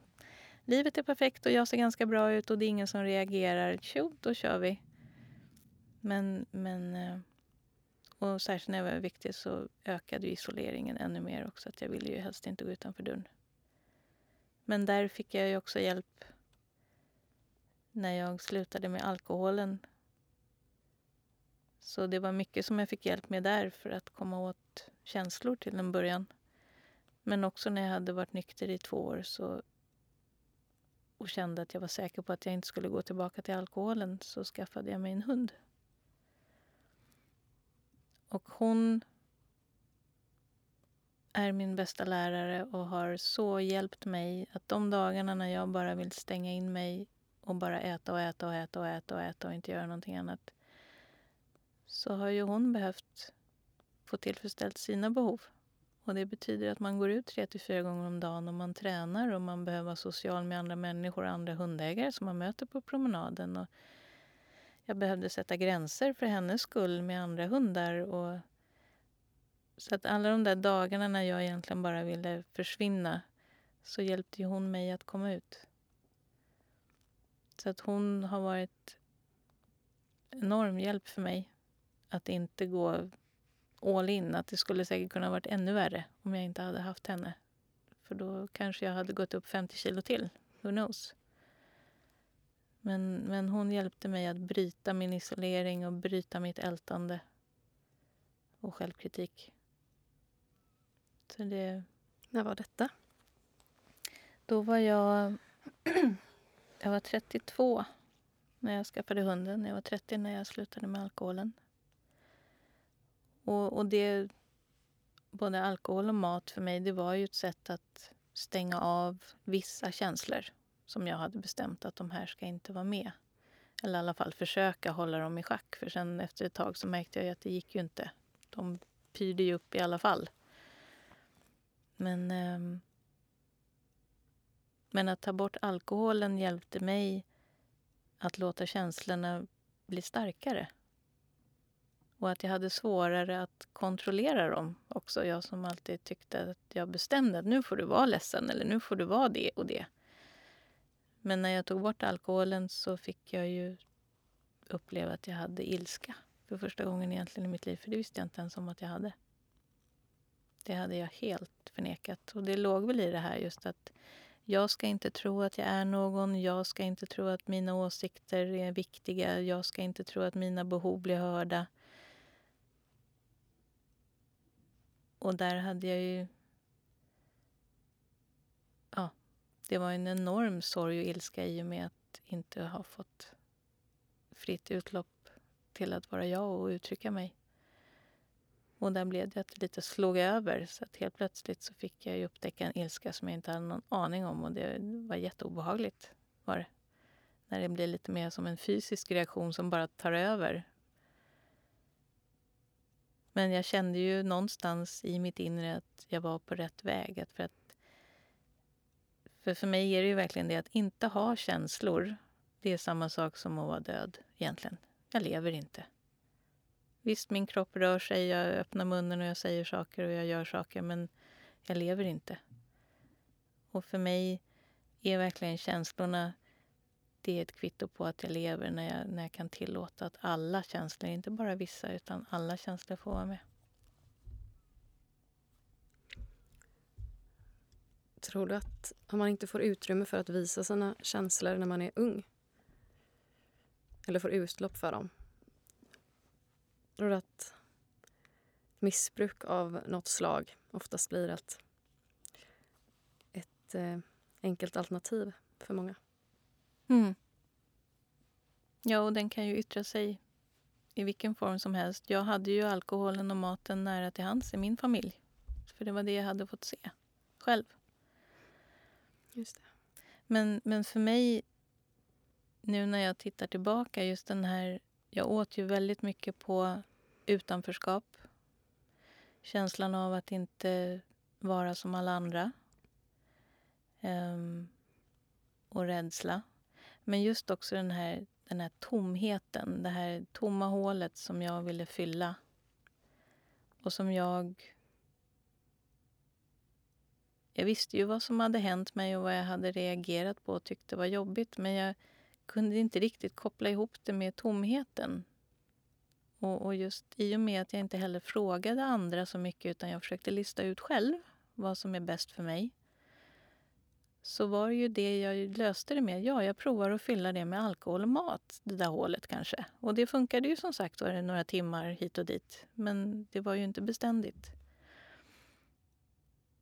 livet är perfekt och jag ser ganska bra ut och det är ingen som reagerar. Tjo, då kör vi. Men, men eh, och särskilt när jag var överviktig så ökade isoleringen ännu mer också. Att jag ville ju helst inte gå utanför dörren. Men där fick jag ju också hjälp när jag slutade med alkoholen. Så det var mycket som jag fick hjälp med där för att komma åt känslor till en början. Men också när jag hade varit nykter i två år så och kände att jag var säker på att jag inte skulle gå tillbaka till alkoholen så skaffade jag mig en hund. Och hon är min bästa lärare och har så hjälpt mig att de dagarna när jag bara vill stänga in mig och bara äta och äta och äta och äta och äta och inte göra någonting annat så har ju hon behövt få tillfredsställt sina behov. Och det betyder att man går ut tre till fyra gånger om dagen och man tränar och man behöver vara social med andra människor och andra hundägare som man möter på promenaden. Och jag behövde sätta gränser för hennes skull med andra hundar. Och så att alla de där dagarna när jag egentligen bara ville försvinna så hjälpte hon mig att komma ut. Så att hon har varit enorm hjälp för mig att inte gå all in. Att det skulle säkert kunna varit ännu värre om jag inte hade haft henne. För då kanske jag hade gått upp 50 kilo till. Who knows? Men, men hon hjälpte mig att bryta min isolering och bryta mitt ältande och självkritik. Så det... När var detta? Då var jag... <clears throat> Jag var 32 när jag skaffade hunden. Jag var 30 när jag slutade med alkoholen. Och, och det... Både alkohol och mat för mig, det var ju ett sätt att stänga av vissa känslor som jag hade bestämt att de här ska inte vara med. Eller i alla fall försöka hålla dem i schack. För sen efter ett tag så märkte jag att det gick ju inte. De pyrde ju upp i alla fall. Men, eh, men att ta bort alkoholen hjälpte mig att låta känslorna bli starkare. Och att jag hade svårare att kontrollera dem också. Jag som alltid tyckte att jag bestämde att nu får du vara ledsen eller nu får du vara det och det. Men när jag tog bort alkoholen så fick jag ju uppleva att jag hade ilska för första gången egentligen i mitt liv. För det visste jag inte ens om att jag hade. Det hade jag helt förnekat. Och det låg väl i det här just att jag ska inte tro att jag är någon. Jag ska inte tro att mina åsikter är viktiga. Jag ska inte tro att mina behov blir hörda. Och där hade jag ju... Ja, det var en enorm sorg och ilska i och med att inte ha fått fritt utlopp till att vara jag och uttrycka mig. Och där blev det att det lite slog över. Så att helt plötsligt så fick jag upptäcka en ilska som jag inte hade någon aning om. Och det var jätteobehagligt. Var det. När det blir lite mer som en fysisk reaktion som bara tar över. Men jag kände ju någonstans i mitt inre att jag var på rätt väg. Att för, att, för för mig är det ju verkligen det att inte ha känslor. Det är samma sak som att vara död egentligen. Jag lever inte. Visst, min kropp rör sig, jag öppnar munnen och jag säger saker och jag gör saker, men jag lever inte. Och för mig är verkligen känslorna det är ett kvitto på att jag lever när jag, när jag kan tillåta att alla känslor, inte bara vissa, utan alla känslor får vara med. Tror du att om man inte får utrymme för att visa sina känslor när man är ung eller får utlopp för dem Tror du att missbruk av något slag oftast blir ett, ett eh, enkelt alternativ för många? Mm. Ja, och den kan ju yttra sig i vilken form som helst. Jag hade ju alkoholen och maten nära till hands i min familj. För det var det jag hade fått se själv. Just det. Men, men för mig, nu när jag tittar tillbaka, just den här... Jag åt ju väldigt mycket på utanförskap. Känslan av att inte vara som alla andra. Um, och rädsla. Men just också den här, den här tomheten, det här tomma hålet som jag ville fylla. Och som jag... Jag visste ju vad som hade hänt mig och vad jag hade reagerat på och tyckte var jobbigt men jag kunde inte riktigt koppla ihop det med tomheten. Och, och just i och med att jag inte heller frågade andra så mycket utan jag försökte lista ut själv vad som är bäst för mig så var det ju det jag löste det med. Ja, jag provar att fylla det med alkohol och mat, det där hålet kanske. Och det funkade ju som sagt var några timmar hit och dit. Men det var ju inte beständigt.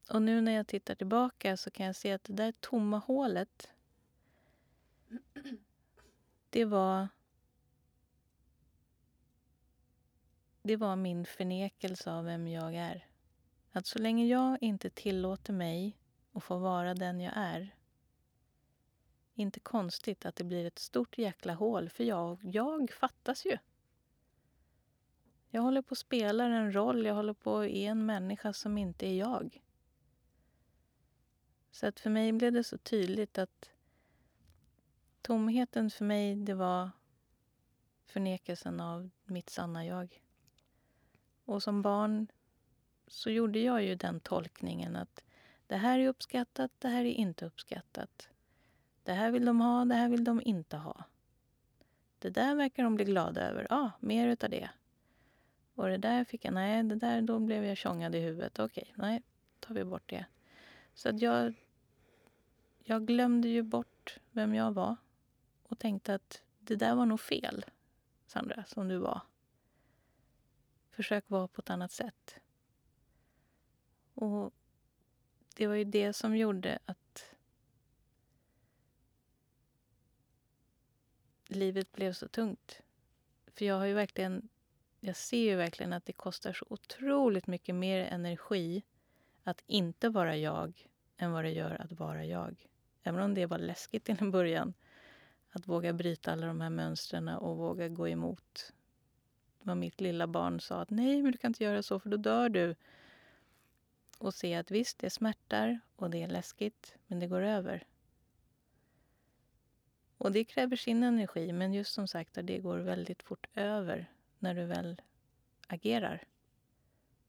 Och nu när jag tittar tillbaka så kan jag se att det där tomma hålet det var det var min förnekelse av vem jag är. Att så länge jag inte tillåter mig och få vara den jag är inte konstigt att det blir ett stort jäkla hål, för jag, jag fattas ju. Jag håller på att spela en roll, jag håller på att är en människa som inte är jag. Så att för mig blev det så tydligt att tomheten för mig, det var förnekelsen av mitt sanna jag. Och som barn så gjorde jag ju den tolkningen att det här är uppskattat, det här är inte uppskattat. Det här vill de ha, det här vill de inte ha. Det där verkar de bli glada över. Ja, ah, mer utav det. Och det där fick jag, nej, det där, då blev jag tjongad i huvudet. Okej, nej, tar vi bort det. Så att jag, jag glömde ju bort vem jag var och tänkte att det där var nog fel, Sandra, som du var. Försök vara på ett annat sätt. Och det var ju det som gjorde att livet blev så tungt. För jag har ju verkligen, jag ser ju verkligen att det kostar så otroligt mycket mer energi att inte vara jag än vad det gör att vara jag. Även om det var läskigt till en början. Att våga bryta alla de här mönstren och våga gå emot vad mitt lilla barn sa att nej, men du kan inte göra så för då dör du. Och se att visst, det smärtar och det är läskigt, men det går över. Och det kräver sin energi, men just som sagt det går väldigt fort över när du väl agerar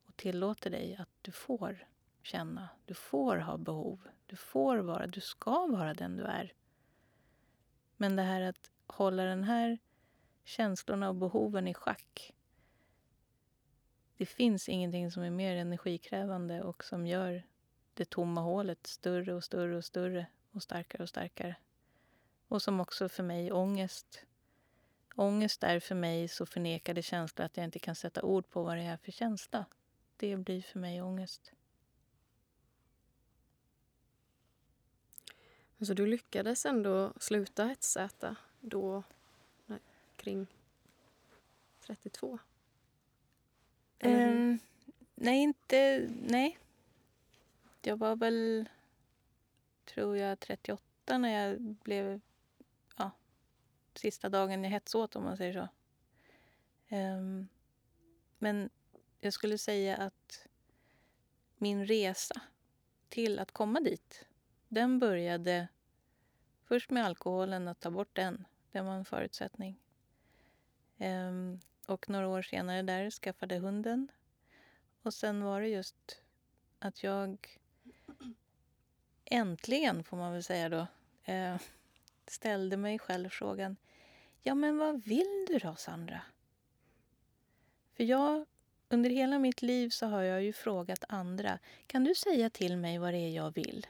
och tillåter dig att du får känna, du får ha behov, du får vara, du ska vara den du är. Men det här att hålla den här känslorna och behoven i schack. Det finns ingenting som är mer energikrävande och som gör det tomma hålet större och större och större och starkare och starkare. Och som också för mig ångest. Ångest är för mig så förnekade känslor att jag inte kan sätta ord på vad det är för känsla. Det blir för mig ångest. Så du lyckades ändå sluta hetsäta då nej, kring 32? Um, nej, inte... Nej. Jag var väl, tror jag, 38 när jag blev Ja, sista dagen jag hetsåt om man säger så. Um, men jag skulle säga att min resa till att komma dit, den började först med alkoholen, att ta bort den. Det var en förutsättning. Um, och några år senare där skaffade hunden. Och sen var det just att jag äntligen, får man väl säga då, eh, ställde mig själv frågan Ja, men vad vill du då, Sandra? För jag, under hela mitt liv så har jag ju frågat andra. Kan du säga till mig vad det är jag vill?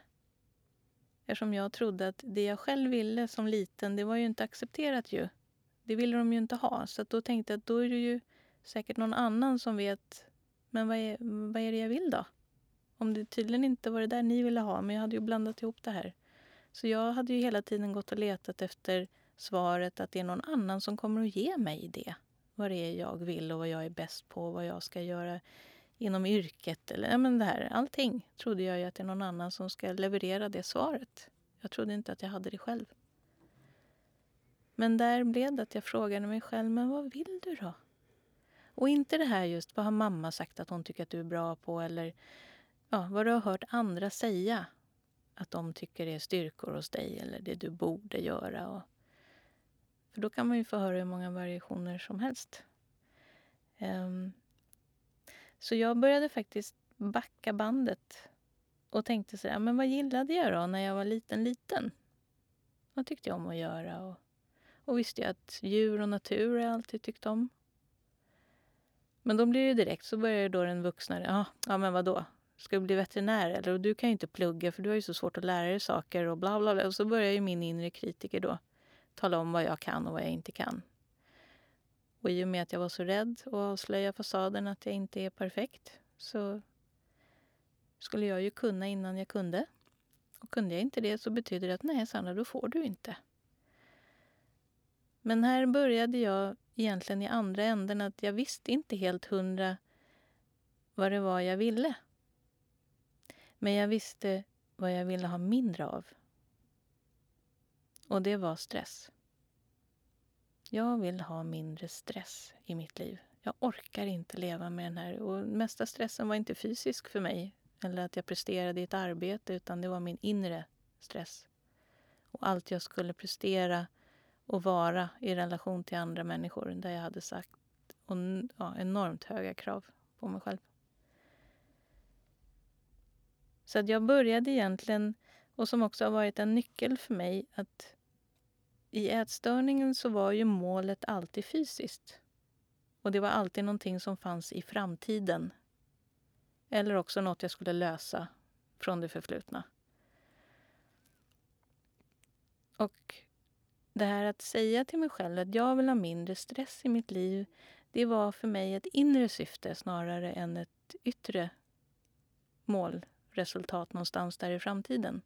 Eftersom jag trodde att det jag själv ville som liten, det var ju inte accepterat ju. Det ville de ju inte ha. Så då tänkte jag att då är det ju säkert någon annan som vet. Men vad är, vad är det jag vill då? Om det tydligen inte var det där ni ville ha, men jag hade ju blandat ihop det här. Så jag hade ju hela tiden gått och letat efter svaret att det är någon annan som kommer att ge mig det. Vad det är jag vill och vad jag är bäst på, vad jag ska göra inom yrket eller ja, men det här. Allting trodde jag ju att det är någon annan som ska leverera det svaret. Jag trodde inte att jag hade det själv. Men där blev det att jag frågade mig själv, men vad vill du då? Och inte det här just, vad har mamma sagt att hon tycker att du är bra på eller ja, vad du har hört andra säga att de tycker är styrkor hos dig eller det du borde göra. Och, för då kan man ju få höra hur många variationer som helst. Um, så jag började faktiskt backa bandet och tänkte så här, men vad gillade jag då när jag var liten, liten? Vad tyckte jag om att göra? Och, och visste jag att djur och natur har jag alltid tyckt om. Men då blir det direkt så börjar då den vuxna, ja, ja men vadå? Ska du bli veterinär eller? Och du kan ju inte plugga för du har ju så svårt att lära dig saker och bla bla bla. Och så börjar ju min inre kritiker då tala om vad jag kan och vad jag inte kan. Och i och med att jag var så rädd att avslöja fasaden att jag inte är perfekt så skulle jag ju kunna innan jag kunde. Och kunde jag inte det så betyder det att nej Sandra, då får du inte. Men här började jag egentligen i andra änden att jag visste inte helt hundra vad det var jag ville. Men jag visste vad jag ville ha mindre av. Och det var stress. Jag vill ha mindre stress i mitt liv. Jag orkar inte leva med den här. Och mesta stressen var inte fysisk för mig eller att jag presterade i ett arbete utan det var min inre stress. Och allt jag skulle prestera och vara i relation till andra människor där jag hade sagt och, ja, enormt höga krav på mig själv. Så att jag började egentligen, och som också har varit en nyckel för mig, att i ätstörningen så var ju målet alltid fysiskt. Och det var alltid någonting som fanns i framtiden. Eller också något jag skulle lösa från det förflutna. Och det här att säga till mig själv att jag vill ha mindre stress i mitt liv, det var för mig ett inre syfte snarare än ett yttre målresultat någonstans där i framtiden.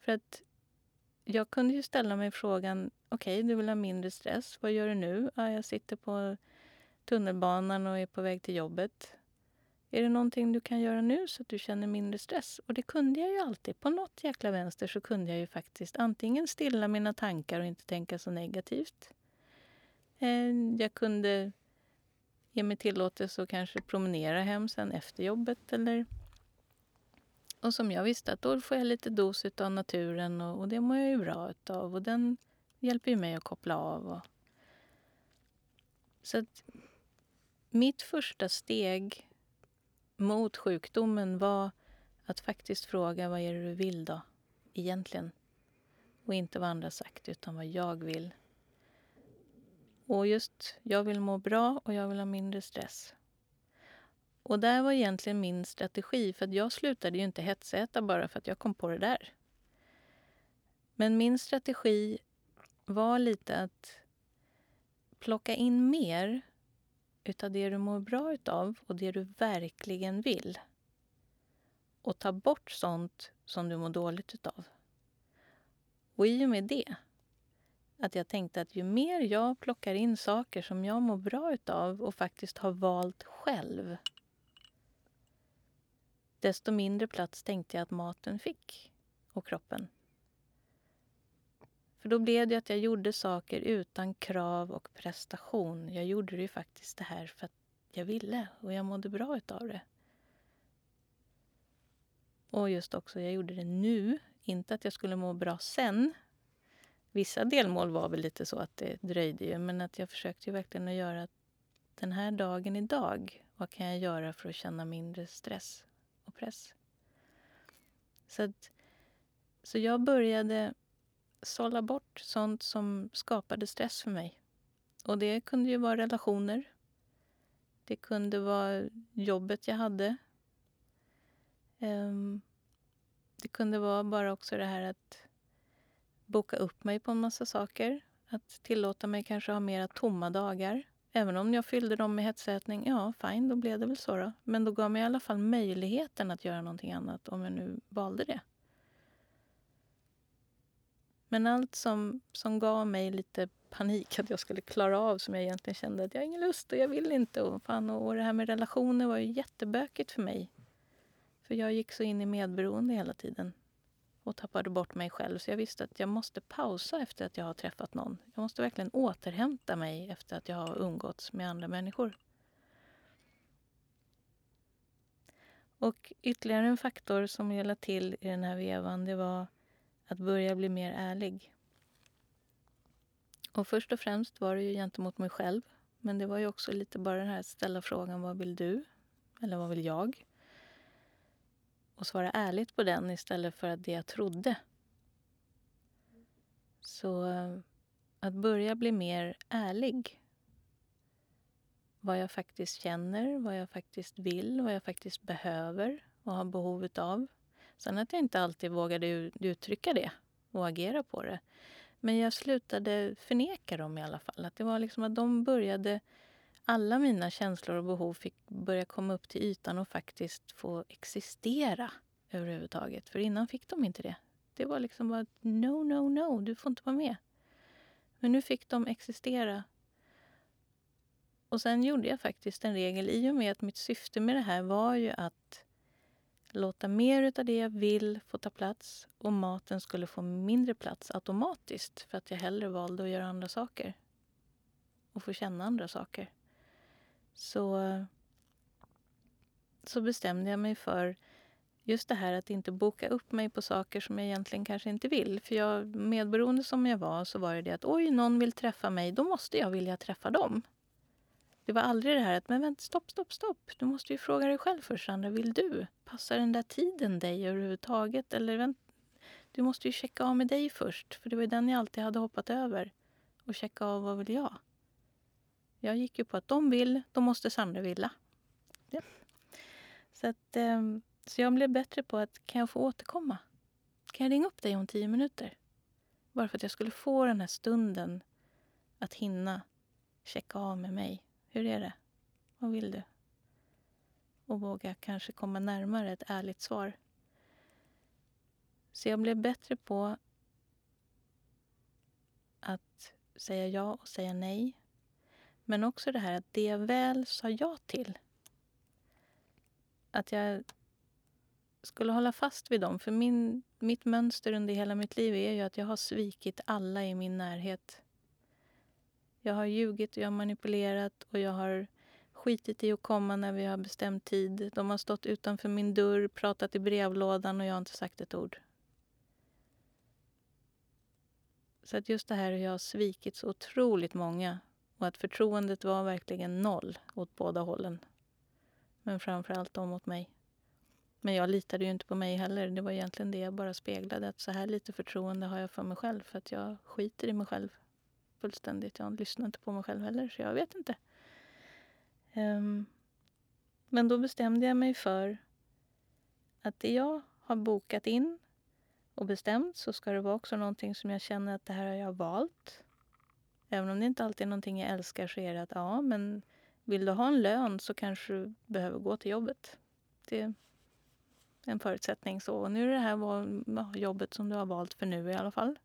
För att jag kunde ju ställa mig frågan, okej, okay, du vill ha mindre stress. Vad gör du nu? Ja, jag sitter på tunnelbanan och är på väg till jobbet. Är det någonting du kan göra nu så att du känner mindre stress? Och det kunde jag ju alltid. På något jäkla vänster så kunde jag ju faktiskt antingen stilla mina tankar och inte tänka så negativt. Eh, jag kunde ge mig tillåtelse att kanske promenera hem sen efter jobbet eller och som jag visste att då får jag lite dos av naturen och, och det mår jag ju bra av och den hjälper ju mig att koppla av. Och... Så att mitt första steg mot sjukdomen var att faktiskt fråga vad är det du vill då, egentligen? Och inte vad andra sagt, utan vad jag vill. Och just, jag vill må bra och jag vill ha mindre stress. Och där var egentligen min strategi, för jag slutade ju inte hetsäta bara för att jag kom på det där. Men min strategi var lite att plocka in mer utav det du mår bra utav och det du verkligen vill. Och ta bort sånt som du mår dåligt utav. Och i och med det, att jag tänkte att ju mer jag plockar in saker som jag mår bra utav och faktiskt har valt själv desto mindre plats tänkte jag att maten fick och kroppen. För då blev det att jag gjorde saker utan krav och prestation. Jag gjorde det ju faktiskt det här för att jag ville och jag mådde bra utav det. Och just också, jag gjorde det nu. Inte att jag skulle må bra sen. Vissa delmål var väl lite så att det dröjde ju, men att jag försökte ju verkligen att göra den här dagen idag. Vad kan jag göra för att känna mindre stress och press? Så, att, så jag började sålla bort sånt som skapade stress för mig. Och det kunde ju vara relationer. Det kunde vara jobbet jag hade. Um, det kunde vara bara också det här att boka upp mig på en massa saker. Att tillåta mig kanske ha mera tomma dagar. Även om jag fyllde dem med hetsätning, ja fine, då blev det väl så då. Men då gav mig i alla fall möjligheten att göra någonting annat om jag nu valde det. Men allt som, som gav mig lite panik att jag skulle klara av som jag egentligen kände att jag har ingen lust och jag vill inte. Och, fan, och det här med relationer var ju jättebökigt för mig. För jag gick så in i medberoende hela tiden och tappade bort mig själv. Så jag visste att jag måste pausa efter att jag har träffat någon. Jag måste verkligen återhämta mig efter att jag har umgåtts med andra människor. Och ytterligare en faktor som jag lade till i den här vevan det var att börja bli mer ärlig. Och först och främst var det ju gentemot mig själv. Men det var ju också lite bara den här att ställa frågan vad vill du? Eller vad vill jag? Och svara ärligt på den istället för att det jag trodde. Så eh, att börja bli mer ärlig. Vad jag faktiskt känner, vad jag faktiskt vill, vad jag faktiskt behöver och har behov av. Sen att jag inte alltid vågade uttrycka det och agera på det. Men jag slutade förneka dem i alla fall. Att det var liksom att de började... Alla mina känslor och behov fick börja komma upp till ytan och faktiskt få existera överhuvudtaget. För innan fick de inte det. Det var liksom bara no, no, no, du får inte vara med. Men nu fick de existera. Och sen gjorde jag faktiskt en regel i och med att mitt syfte med det här var ju att låta mer av det jag vill få ta plats och maten skulle få mindre plats automatiskt för att jag hellre valde att göra andra saker och få känna andra saker. Så, så bestämde jag mig för just det här att inte boka upp mig på saker som jag egentligen kanske inte vill. För jag, medberoende som jag var så var det det att oj, någon vill träffa mig, då måste jag vilja träffa dem. Det var aldrig det här att men vänta, stopp, stopp, stopp. Du måste ju fråga dig själv först, Sandra. Vill du? Passar den där tiden dig överhuvudtaget? Eller vänt, du måste ju checka av med dig först. För det var den jag alltid hade hoppat över. Och checka av vad vill jag? Jag gick ju på att de vill, då måste Sandra vilja. Ja. Så, att, ehm, så jag blev bättre på att kan jag få återkomma? Kan jag ringa upp dig om tio minuter? Bara för att jag skulle få den här stunden att hinna checka av med mig. Hur är det? Vad vill du? Och våga kanske komma närmare ett ärligt svar. Så jag blev bättre på att säga ja och säga nej. Men också det här att det jag väl sa ja till, att jag skulle hålla fast vid dem. För min, mitt mönster under hela mitt liv är ju att jag har svikit alla i min närhet. Jag har ljugit och jag har manipulerat och jag har skitit i att komma när vi har bestämt tid. De har stått utanför min dörr, pratat i brevlådan och jag har inte sagt ett ord. Så att just det här hur jag har svikit så otroligt många och att förtroendet var verkligen noll åt båda hållen. Men framför allt de mot mig. Men jag litade ju inte på mig heller. Det var egentligen det jag bara speglade. Att så här lite förtroende har jag för mig själv för att jag skiter i mig själv fullständigt. Jag lyssnar inte på mig själv heller, så jag vet inte. Um, men då bestämde jag mig för att det jag har bokat in och bestämt så ska det vara också någonting som jag känner att det här har jag valt. Även om det inte alltid är någonting jag älskar så är det att ja, men vill du ha en lön så kanske du behöver gå till jobbet. Det är en förutsättning. så. Och nu är det här jobbet som du har valt för nu i alla fall.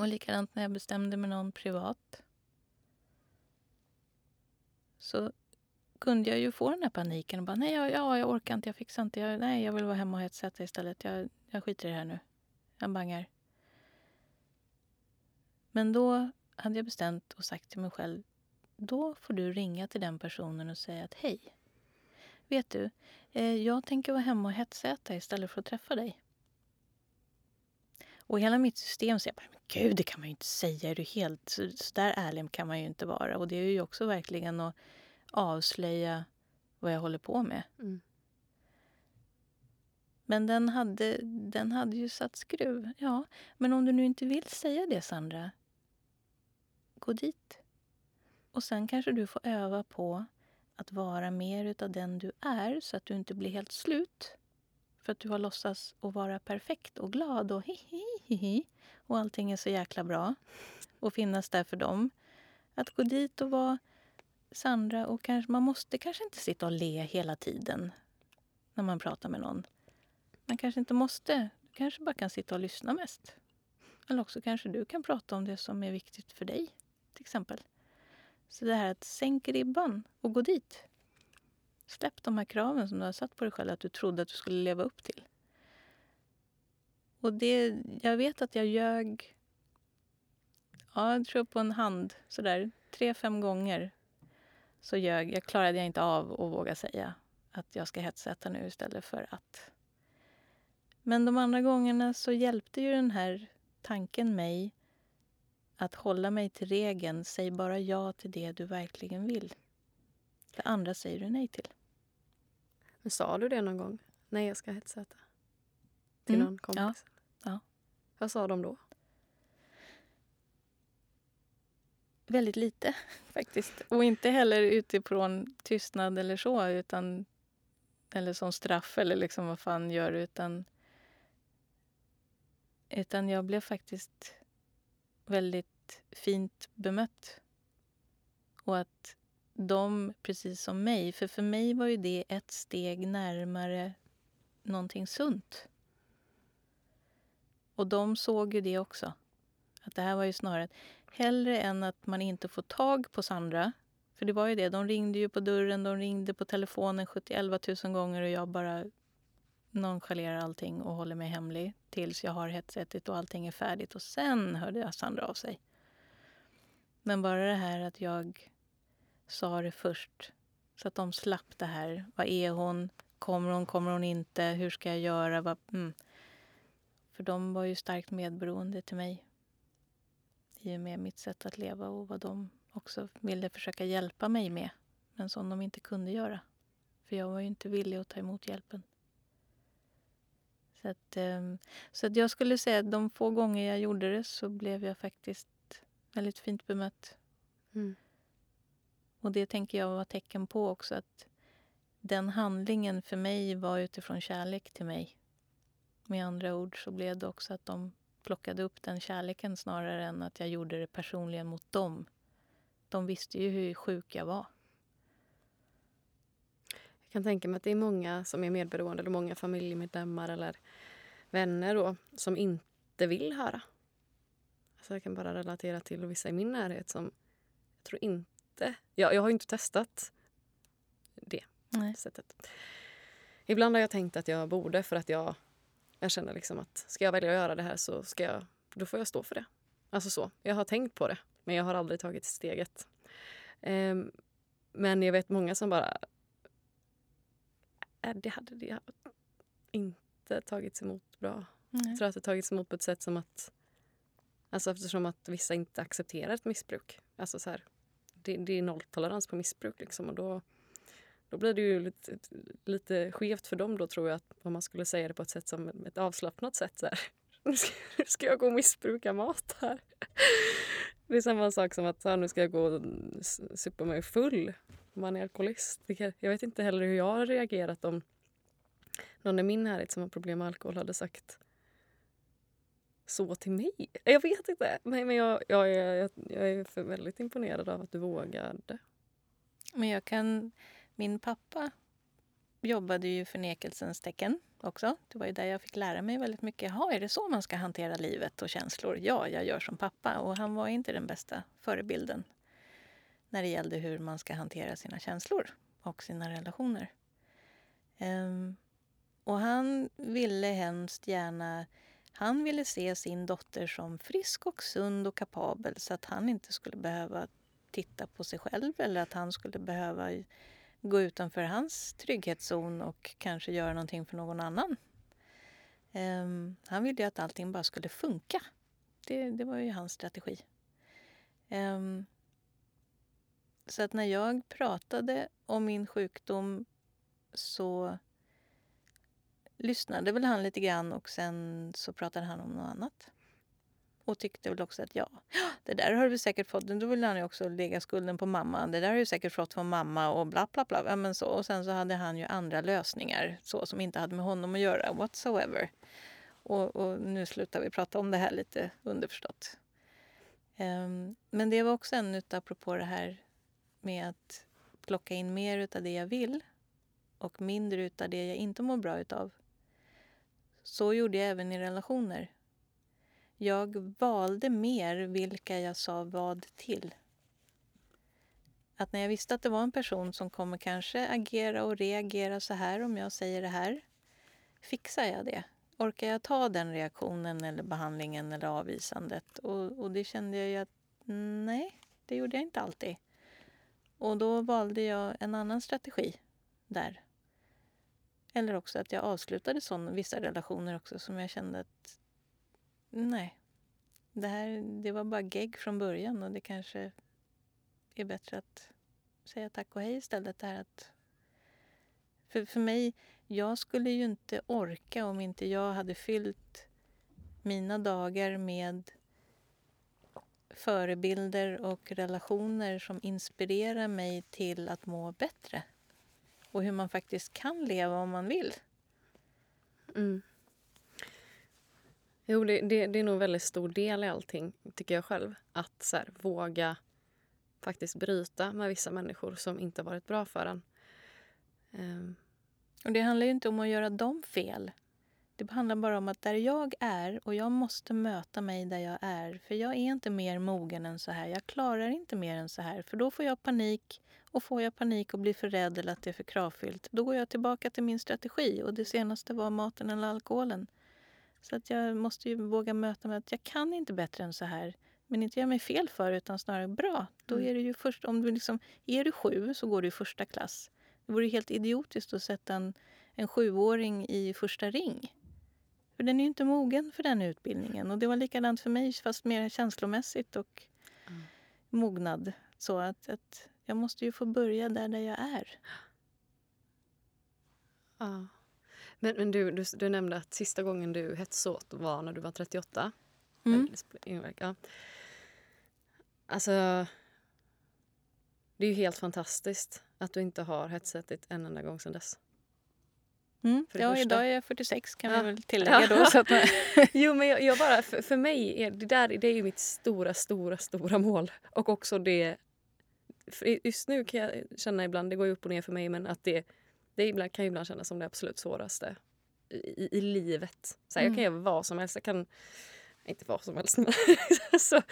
Och likadant när jag bestämde med någon privat så kunde jag ju få den här paniken och bara nej, jag, ja, jag orkar inte, jag fixar inte, jag, nej, jag vill vara hemma och hetsäta istället. Jag, jag skiter i det här nu. Jag bangar. Men då hade jag bestämt och sagt till mig själv, då får du ringa till den personen och säga att hej, vet du, eh, jag tänker vara hemma och hetsäta istället för att träffa dig. Och hela mitt system säger bara, gud, det kan man ju inte säga. Är du helt... Så, så där ärlig kan man ju inte vara. Och det är ju också verkligen att avslöja vad jag håller på med. Mm. Men den hade, den hade ju satt skruv. Ja, men om du nu inte vill säga det, Sandra, gå dit. Och sen kanske du får öva på att vara mer utav den du är så att du inte blir helt slut för att du har låtsats att vara perfekt och glad och hi och allting är så jäkla bra och finnas där för dem. Att gå dit och vara Sandra och kanske, man måste kanske inte sitta och le hela tiden när man pratar med någon. Man kanske inte måste. Du kanske bara kan sitta och lyssna mest. Eller också kanske du kan prata om det som är viktigt för dig, till exempel. Så det här att sänka ribban och gå dit. Släpp de här kraven som du har satt på dig själv att du trodde att du skulle leva upp till. Och det, jag vet att jag ljög, ja, jag tror på en hand, sådär tre, fem gånger så ljög, jag klarade jag inte av att våga säga. att jag ska hetsäta nu istället för att. Men de andra gångerna så hjälpte ju den här tanken mig att hålla mig till regeln. Säg bara ja till det du verkligen vill. Det andra säger du nej till. Men sa du det någon gång? Nej, jag ska hetsäta. Till Mm, någon kompis? ja. Vad sa de då? Väldigt lite <laughs> faktiskt. Och inte heller utifrån tystnad eller så, utan eller som straff eller liksom vad fan gör du, utan utan jag blev faktiskt väldigt fint bemött. Och att de, precis som mig, för för mig var ju det ett steg närmare någonting sunt. Och de såg ju det också. Att det här var ju snarare att hellre än att man inte får tag på Sandra. För det var ju det, de ringde ju på dörren, de ringde på telefonen 71 000 gånger och jag bara nonchalerar allting och håller mig hemlig tills jag har hetsätit och allting är färdigt. Och sen hörde jag Sandra av sig. Men bara det här att jag sa det först så att de slapp det här. Vad är hon? Kommer hon? Kommer hon inte? Hur ska jag göra? Vad, mm. För de var ju starkt medberoende till mig i och med mitt sätt att leva och vad de också ville försöka hjälpa mig med men som de inte kunde göra. För jag var ju inte villig att ta emot hjälpen. Så att, ehm, så att jag skulle säga att de få gånger jag gjorde det så blev jag faktiskt väldigt fint bemött. Mm. Och det tänker jag var tecken på också att den handlingen för mig var utifrån kärlek till mig. Med andra ord så blev det också att de plockade upp den kärleken snarare än att jag gjorde det personligen mot dem. De visste ju hur sjuk jag var. Jag kan tänka mig att det är många som är medberoende eller många familjemedlemmar eller vänner då, som inte vill höra. Alltså jag kan bara relatera till vissa i min närhet som jag tror inte... Jag, jag har inte testat det Nej. sättet. Ibland har jag tänkt att jag borde för att jag, jag känner liksom att ska jag välja att göra det här så ska jag, då får jag stå för det. Alltså så. Jag har tänkt på det, men jag har aldrig tagit steget. Ehm, men jag vet många som bara... Äh, det hade det inte tagits emot bra. Nej. Jag tror att det tagits emot på ett sätt som att... Alltså eftersom att vissa inte accepterar ett missbruk. Alltså så här, det, det är nolltolerans på missbruk liksom och då, då blir det ju lite, lite skevt för dem då tror jag att om man skulle säga det på ett sätt som ett avslappnat sätt så här. Nu ska, nu ska jag gå och missbruka mat här. Det är samma sak som att här, nu ska jag gå och supa mig full. Om man är alkoholist. Jag vet inte heller hur jag har reagerat om någon i min närhet som har problem med alkohol hade sagt så till mig. Jag vet inte. Men, men jag, jag, är, jag, jag är väldigt imponerad av att du vågade. Men jag kan... Min pappa jobbade ju i förnekelsens tecken också. Det var ju där jag fick lära mig väldigt mycket. Jaha, är det så man ska hantera livet och känslor? Ja, jag gör som pappa. Och han var inte den bästa förebilden när det gällde hur man ska hantera sina känslor och sina relationer. Um, och han ville hemskt gärna... Han ville se sin dotter som frisk och sund och kapabel så att han inte skulle behöva titta på sig själv eller att han skulle behöva gå utanför hans trygghetszon och kanske göra någonting för någon annan. Um, han ville ju att allting bara skulle funka. Det, det var ju hans strategi. Um, så att när jag pratade om min sjukdom så lyssnade väl han lite grann och sen så pratade han om något annat. Och tyckte väl också att ja, det där har du säkert fått. Då vill han ju också lägga skulden på mamma. Det där har du säkert fått från mamma och bla bla bla. Ja, men så. Och sen så hade han ju andra lösningar så som inte hade med honom att göra whatsoever. Och, och nu slutar vi prata om det här lite underförstått. Um, men det var också en utav, apropå det här med att plocka in mer utav det jag vill och mindre utav det jag inte mår bra utav. Så gjorde jag även i relationer. Jag valde mer vilka jag sa vad till. Att när jag visste att det var en person som kommer kanske agera och reagera så här om jag säger det här. Fixar jag det? Orkar jag ta den reaktionen eller behandlingen eller avvisandet? Och, och det kände jag ju att nej, det gjorde jag inte alltid. Och då valde jag en annan strategi där. Eller också att jag avslutade sån, vissa relationer också som jag kände att nej, det här det var bara gegg från början och det kanske är bättre att säga tack och hej istället. Det här att, för, för mig, jag skulle ju inte orka om inte jag hade fyllt mina dagar med förebilder och relationer som inspirerar mig till att må bättre. Och hur man faktiskt kan leva om man vill. Mm. Jo, det, det, det är nog en väldigt stor del i allting, tycker jag själv. Att så här, våga faktiskt bryta med vissa människor som inte varit bra för en. Um. Och det handlar ju inte om att göra dem fel. Det handlar bara om att där jag är och jag måste möta mig där jag är. För jag är inte mer mogen än så här. Jag klarar inte mer än så här. För då får jag panik. Och får jag panik och blir för rädd eller att det är för kravfyllt, då går jag tillbaka till min strategi. Och det senaste var maten eller alkoholen. Så att jag måste ju våga möta mig att jag kan inte bättre än så här. Men inte göra mig fel för utan snarare bra. Då mm. är det ju först, om du liksom, är du sju så går du i första klass. Det vore helt idiotiskt att sätta en, en sjuåring i första ring. För den är ju inte mogen för den utbildningen. Och det var likadant för mig, fast mer känslomässigt och mm. mognad. Så att, att jag måste ju få börja där, där jag är. Ja. Men, men du, du, du nämnde att sista gången du hetsåt var när du var 38. Mm. Ja. Alltså, det är ju helt fantastiskt att du inte har hetsätit en enda gång sedan dess. Mm. Ja, första. idag är jag 46 kan ja. vi väl tillägga då. Så att <laughs> jo, men jag, jag, bara, för, för mig är det där det är ju mitt stora, stora, stora mål. Och också det... just nu kan jag känna ibland, det går ju upp och ner för mig, men att det, det ibland, kan ibland kännas som det absolut svåraste i, i livet. Så här, mm. Jag kan mm. göra vad som helst. Jag kan... Inte vad som helst, <laughs> men så,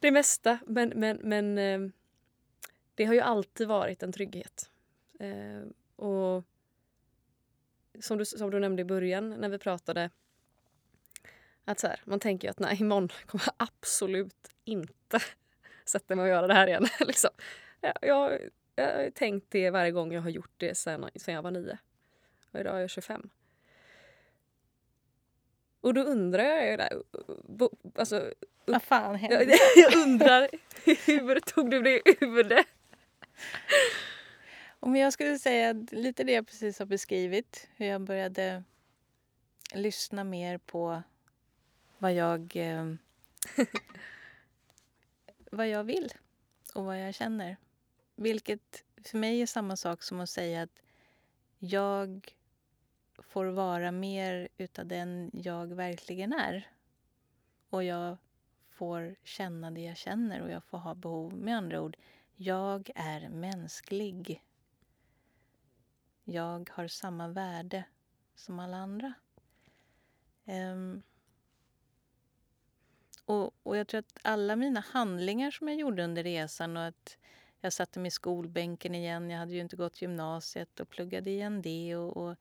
det mesta. Men, men, men eh, det har ju alltid varit en trygghet. Eh, och som du, som du nämnde i början när vi pratade att så här, man tänker att nej, imorgon <laughs> kommer jag absolut inte sätta mig och göra det här igen. <laughs> liksom. jag, jag, jag har tänkt det varje gång jag har gjort det sen, sen jag var nio. Och idag är jag 25. Och då undrar jag... Där, alltså, Vad fan hände? <laughs> Jag undrar hur tog du det ur det? Om jag skulle säga lite det jag precis har beskrivit, hur jag började lyssna mer på vad jag, eh, <laughs> vad jag vill och vad jag känner. Vilket för mig är samma sak som att säga att jag får vara mer utav den jag verkligen är. Och jag får känna det jag känner och jag får ha behov. Med andra ord, jag är mänsklig. Jag har samma värde som alla andra. Um, och, och jag tror att alla mina handlingar som jag gjorde under resan och att jag satte mig i skolbänken igen, jag hade ju inte gått gymnasiet och pluggade igen det och, och,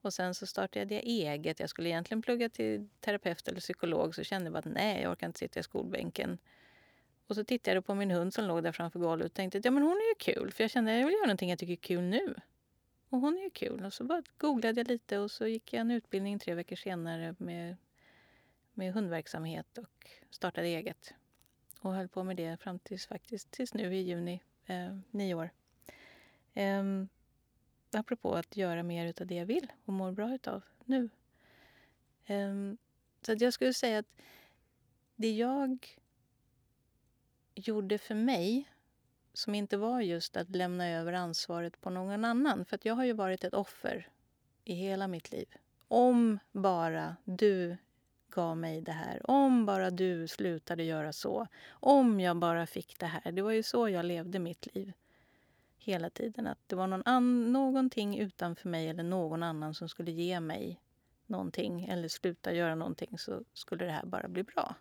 och sen så startade jag eget. Jag skulle egentligen plugga till terapeut eller psykolog så kände jag bara att nej, jag orkar inte sitta i skolbänken. Och så tittade jag på min hund som låg där framför golvet och tänkte att ja, men hon är ju kul. För jag kände att jag vill göra någonting jag tycker är kul nu. Och hon är ju kul. Och så bara googlade jag lite och så gick jag en utbildning tre veckor senare med, med hundverksamhet och startade eget. Och höll på med det fram tills, faktiskt, tills nu i juni, eh, nio år. Eh, apropå att göra mer av det jag vill och mår bra utav nu. Eh, så att jag skulle säga att det jag gjorde för mig som inte var just att lämna över ansvaret på någon annan. För jag har ju varit ett offer i hela mitt liv. Om bara du gav mig det här. Om bara du slutade göra så. Om jag bara fick det här. Det var ju så jag levde mitt liv. Hela tiden. Att det var någon an någonting utanför mig eller någon annan som skulle ge mig någonting eller sluta göra någonting så skulle det här bara bli bra.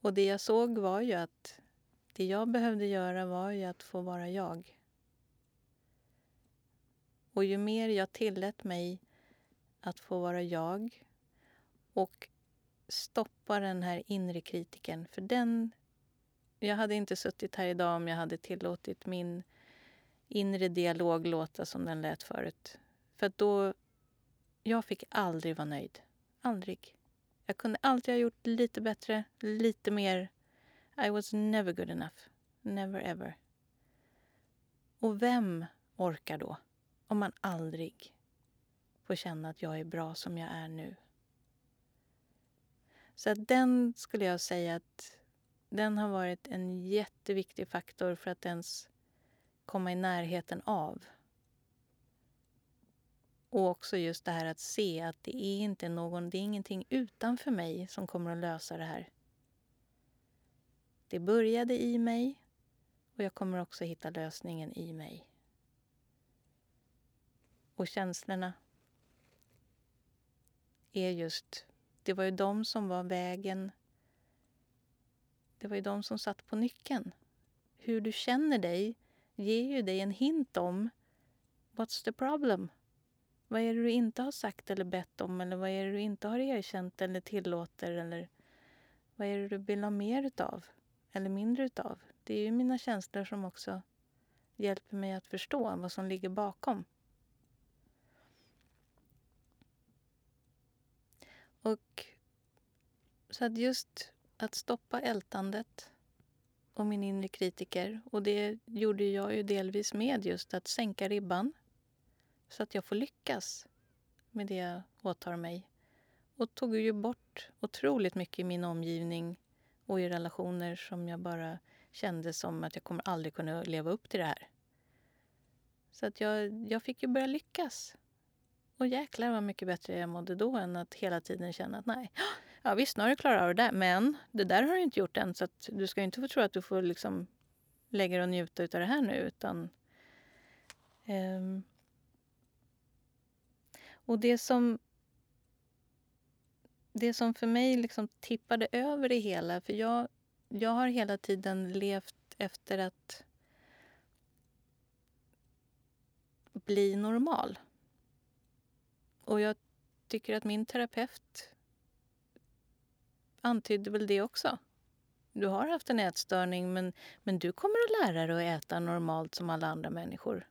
Och det jag såg var ju att det jag behövde göra var ju att få vara jag. Och ju mer jag tillät mig att få vara jag och stoppa den här inre kritiken, för den... Jag hade inte suttit här idag om jag hade tillåtit min inre dialog låta som den lät förut. För då... Jag fick aldrig vara nöjd. Aldrig. Jag kunde alltid ha gjort lite bättre, lite mer. I was never good enough. Never ever. Och vem orkar då? Om man aldrig får känna att jag är bra som jag är nu. Så att den skulle jag säga att den har varit en jätteviktig faktor för att ens komma i närheten av. Och också just det här att se att det är inte någon, det är ingenting utanför mig som kommer att lösa det här. Det började i mig och jag kommer också hitta lösningen i mig. Och känslorna är just, det var ju de som var vägen. Det var ju de som satt på nyckeln. Hur du känner dig ger ju dig en hint om what's the problem? Vad är det du inte har sagt eller bett om eller vad är det du inte har erkänt eller tillåter eller vad är det du vill ha mer utav eller mindre utav? Det är ju mina känslor som också hjälper mig att förstå vad som ligger bakom. Och så att just att stoppa ältandet och min inre kritiker och det gjorde jag ju delvis med just att sänka ribban så att jag får lyckas med det jag åtar mig. Och tog ju bort otroligt mycket i min omgivning och i relationer som jag bara kände som att jag kommer aldrig kunna leva upp till det här. Så att jag, jag fick ju börja lyckas. Och jäklar vad mycket bättre jag mådde då än att hela tiden känna att nej, <gasps> ja visst nu har du klarat av det där, men det där har du inte gjort än så att du ska inte få tro att du får liksom lägga dig och njuta av det här nu utan um, och det som det som för mig liksom tippade över det hela, för jag, jag har hela tiden levt efter att bli normal. Och jag tycker att min terapeut antydde väl det också. Du har haft en ätstörning men, men du kommer att lära dig att äta normalt som alla andra människor.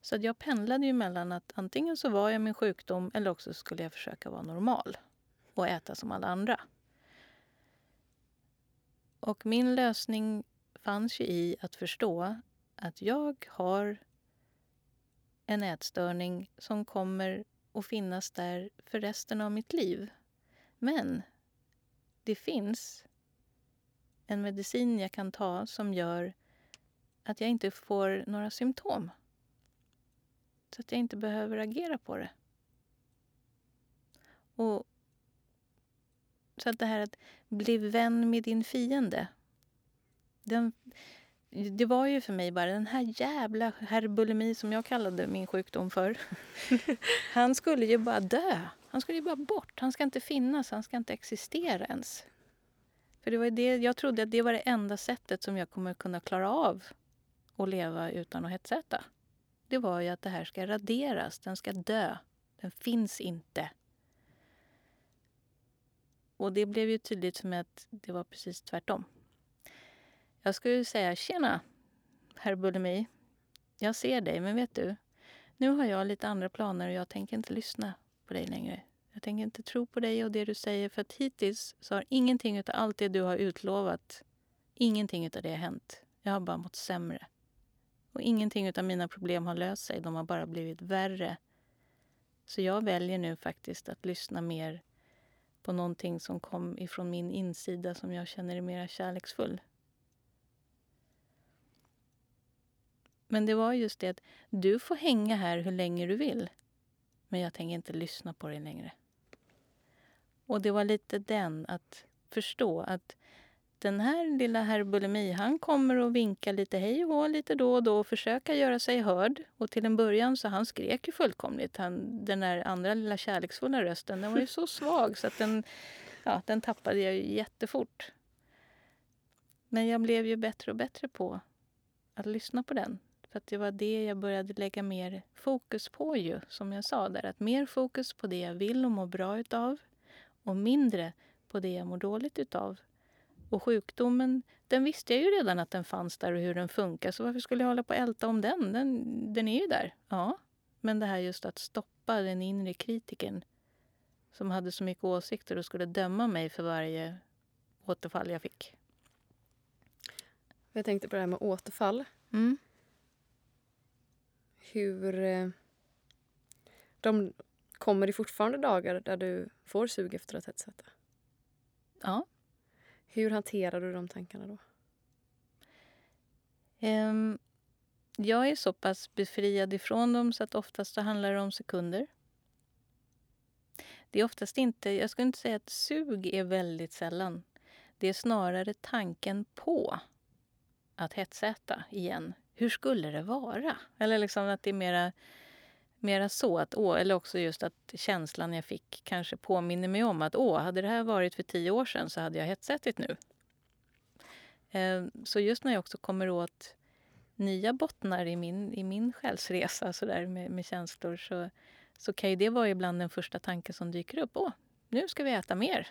Så att jag pendlade ju mellan att antingen så var jag min sjukdom eller också skulle jag försöka vara normal och äta som alla andra. Och min lösning fanns ju i att förstå att jag har en ätstörning som kommer och finnas där för resten av mitt liv. Men det finns en medicin jag kan ta som gör att jag inte får några symptom. Så att jag inte behöver agera på det. Och så att det här att bli vän med din fiende. Den, det var ju för mig bara den här jävla herbulemi som jag kallade min sjukdom för. <laughs> Han skulle ju bara dö. Han skulle ju bara bort. Han ska inte finnas. Han ska inte existera ens. För det var det, jag trodde att det var det enda sättet som jag kommer kunna klara av att leva utan att hetsäta. Det var ju att det här ska raderas. Den ska dö. Den finns inte. Och det blev ju tydligt för mig att det var precis tvärtom. Jag skulle säga tjena, herr Bulimi. Jag ser dig, men vet du? Nu har jag lite andra planer och jag tänker inte lyssna på dig längre. Jag tänker inte tro på dig och det du säger för att hittills så har ingenting av allt det du har utlovat, ingenting av det har hänt. Jag har bara mått sämre. Och ingenting av mina problem har löst sig, de har bara blivit värre. Så jag väljer nu faktiskt att lyssna mer på någonting som kom ifrån min insida som jag känner är mer kärleksfull. Men det var just det att du får hänga här hur länge du vill. Men jag tänker inte lyssna på dig längre. Och det var lite den, att förstå att den här lilla herr Bulimi, han kommer och vinka lite hej och hå lite då och då och försöka göra sig hörd. Och till en början så han skrek ju fullkomligt. Han, den där andra lilla kärleksfulla rösten, den var ju så svag så att den, ja, den tappade jag ju jättefort. Men jag blev ju bättre och bättre på att lyssna på den. För att det var det jag började lägga mer fokus på ju, som jag sa där. Att mer fokus på det jag vill och mår bra utav och mindre på det jag mår dåligt utav. Och sjukdomen, den visste jag ju redan att den fanns där och hur den funkar. Så varför skulle jag hålla på och älta om den? Den, den är ju där. Ja, Men det här just att stoppa den inre kritiken som hade så mycket åsikter och skulle döma mig för varje återfall jag fick. Jag tänkte på det här med återfall. Mm. Hur... Eh, de, kommer det fortfarande dagar där du får sug efter att hetsäta? Ja. Hur hanterar du de tankarna då? Ehm, jag är så pass befriad ifrån dem så att oftast så handlar det om sekunder. Det är oftast inte, jag skulle inte säga att sug är väldigt sällan. Det är snarare tanken på att hetsäta igen. Hur skulle det vara? Eller liksom att det är mera, mera så. Att, åh, eller också just att känslan jag fick kanske påminner mig om att åh, hade det här varit för tio år sedan så hade jag hetsätit nu. Eh, så just när jag också kommer åt nya bottnar i min, i min själsresa så där, med, med känslor så, så kan ju det vara ibland den första tanken som dyker upp. Åh, nu ska vi äta mer.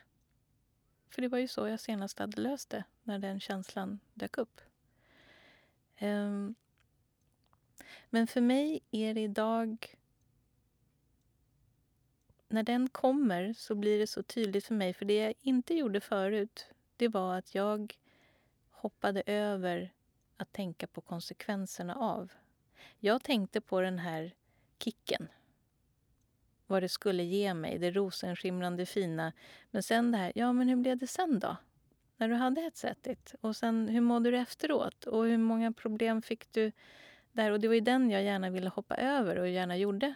För det var ju så jag senast hade löst det, när den känslan dök upp. Um, men för mig är det idag... När den kommer så blir det så tydligt för mig. För det jag inte gjorde förut, det var att jag hoppade över att tänka på konsekvenserna av. Jag tänkte på den här kicken. Vad det skulle ge mig, det rosenskimrande fina. Men sen det här, ja men hur blev det sen då? När du hade hetsätit? Och sen hur mådde du efteråt? Och hur många problem fick du där? Och det var ju den jag gärna ville hoppa över och gärna gjorde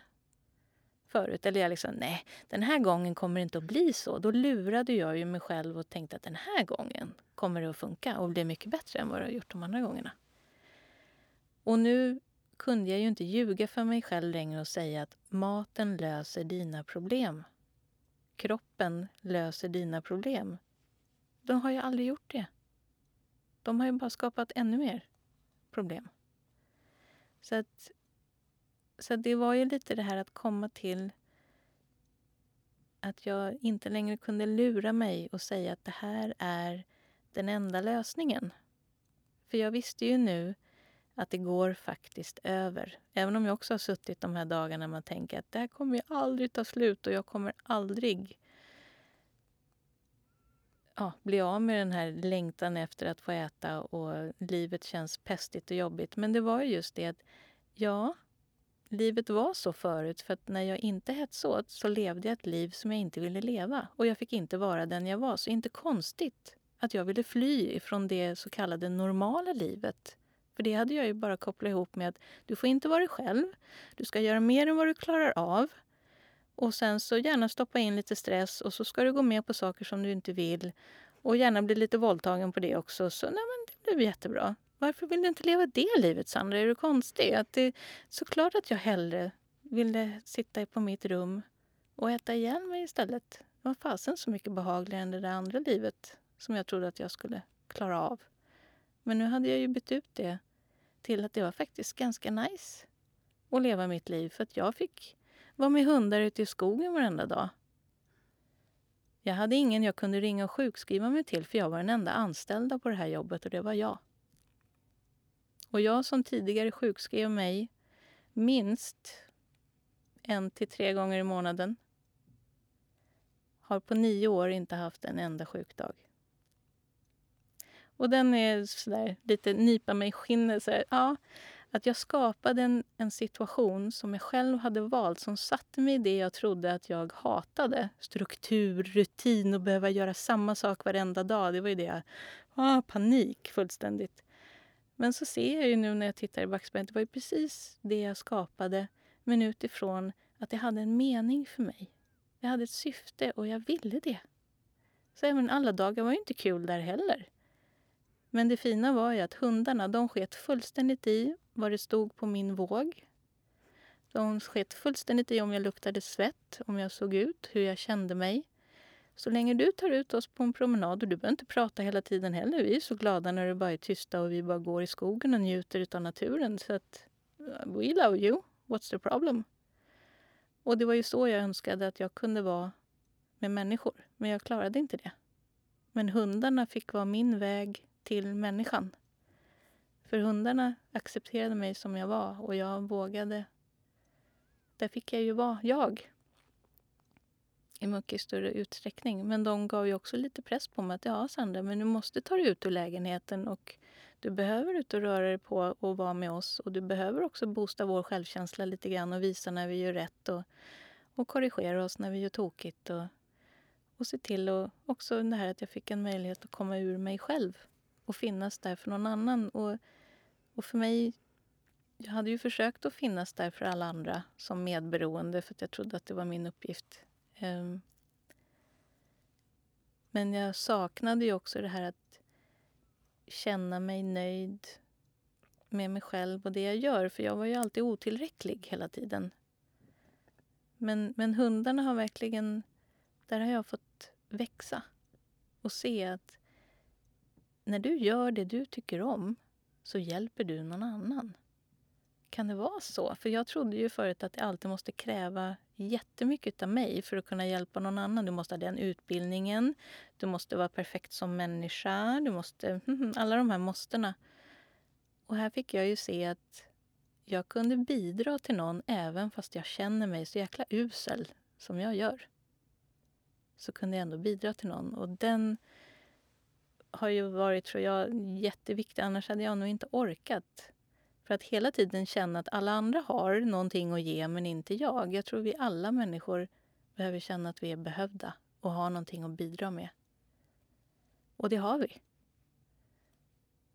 förut. Eller jag liksom, nej, den här gången kommer det inte att bli så. Då lurade jag ju mig själv och tänkte att den här gången kommer det att funka och bli mycket bättre än vad det har gjort de andra gångerna. Och nu kunde jag ju inte ljuga för mig själv längre och säga att maten löser dina problem. Kroppen löser dina problem. De har ju aldrig gjort det. De har ju bara skapat ännu mer problem. Så att så det var ju lite det här att komma till att jag inte längre kunde lura mig och säga att det här är den enda lösningen. För jag visste ju nu att det går faktiskt över. Även om jag också har suttit de här dagarna man tänker att det här kommer ju aldrig ta slut och jag kommer aldrig ja, bli av med den här längtan efter att få äta och livet känns pestigt och jobbigt. Men det var ju just det att ja, livet var så förut för att när jag inte hetsåt så levde jag ett liv som jag inte ville leva och jag fick inte vara den jag var. Så inte konstigt att jag ville fly ifrån det så kallade normala livet. För det hade jag ju bara kopplat ihop med att du får inte vara dig själv, du ska göra mer än vad du klarar av och sen så gärna stoppa in lite stress och så ska du gå med på saker som du inte vill och gärna bli lite våldtagen på det också. Så nej men det blir jättebra. Varför vill du inte leva det livet, Sandra? Är du konstig? Att det, såklart att jag hellre ville sitta på mitt rum och äta igen mig istället. Det var fasen så mycket behagligare än det där andra livet som jag trodde att jag skulle klara av. Men nu hade jag ju bytt ut det till att det var faktiskt ganska nice att leva mitt liv. För att jag fick vara med hundar ute i skogen varenda dag. Jag hade ingen jag kunde ringa och sjukskriva mig till för jag var den enda anställda på det här jobbet och det var jag. Och jag som tidigare sjukskrev mig minst en till tre gånger i månaden har på nio år inte haft en enda sjukdag. Och den är sådär lite nypa mig i skinnet. Sådär, ja, att jag skapade en, en situation som jag själv hade valt som satte mig i det jag trodde att jag hatade. Struktur, rutin och behöva göra samma sak varenda dag. Det var ju det jag... Ah, panik fullständigt. Men så ser jag ju nu när jag tittar i backspegeln det var ju precis det jag skapade men utifrån att det hade en mening för mig. Jag hade ett syfte och jag ville det. Så även alla dagar var ju inte kul där heller. Men det fina var ju att hundarna de sket fullständigt i vad det stod på min våg. Hon sket fullständigt i om jag luktade svett, om jag såg ut, hur jag kände mig. Så länge du tar ut oss på en promenad, och du behöver inte prata hela tiden heller. Vi är så glada när det bara är tysta och vi bara går i skogen och njuter av naturen. Så att, uh, we love you. What's the problem? Och det var ju så jag önskade att jag kunde vara med människor. Men jag klarade inte det. Men hundarna fick vara min väg till människan. För hundarna accepterade mig som jag var och jag vågade där fick jag ju vara jag i mycket större utsträckning. Men de gav ju också lite press på mig att ja, Sandra, men du måste ta dig ut ur lägenheten och du behöver ut och röra dig på och vara med oss och du behöver också boosta vår självkänsla lite grann och visa när vi gör rätt och, och korrigera oss när vi gör tokigt och, och se till och också det här att jag fick en möjlighet att komma ur mig själv och finnas där för någon annan. Och, och för mig, jag hade ju försökt att finnas där för alla andra som medberoende för att jag trodde att det var min uppgift. Ehm, men jag saknade ju också det här att känna mig nöjd med mig själv och det jag gör. För jag var ju alltid otillräcklig hela tiden. Men, men hundarna har verkligen... Där har jag fått växa och se att när du gör det du tycker om så hjälper du någon annan. Kan det vara så? För jag trodde ju förut att det alltid måste kräva jättemycket av mig för att kunna hjälpa någon annan. Du måste ha den utbildningen, du måste vara perfekt som människa, du måste... <laughs> Alla de här måstena. Och här fick jag ju se att jag kunde bidra till någon även fast jag känner mig så jäkla usel som jag gör. Så kunde jag ändå bidra till någon. Och den har ju varit, tror jag, jätteviktig. Annars hade jag nog inte orkat. För att hela tiden känna att alla andra har någonting att ge, men inte jag. Jag tror vi alla människor behöver känna att vi är behövda och har någonting att bidra med. Och det har vi.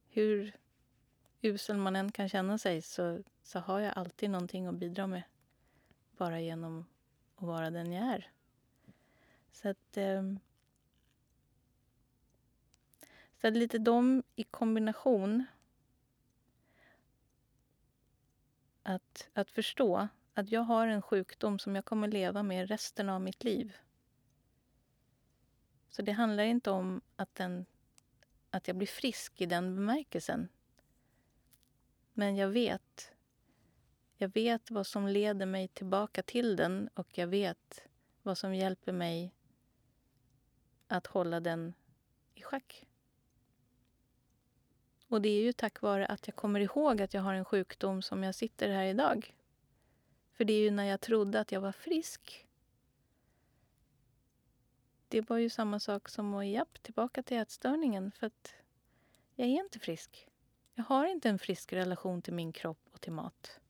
Hur usel man än kan känna sig så, så har jag alltid någonting att bidra med. Bara genom att vara den jag är. Så att... Eh, så att lite de i kombination att, att förstå att jag har en sjukdom som jag kommer leva med resten av mitt liv. Så det handlar inte om att, den, att jag blir frisk i den bemärkelsen. Men jag vet. Jag vet vad som leder mig tillbaka till den och jag vet vad som hjälper mig att hålla den i schack. Och det är ju tack vare att jag kommer ihåg att jag har en sjukdom som jag sitter här idag. För det är ju när jag trodde att jag var frisk. Det var ju samma sak som att, japp, tillbaka till ätstörningen. För att jag är inte frisk. Jag har inte en frisk relation till min kropp och till mat.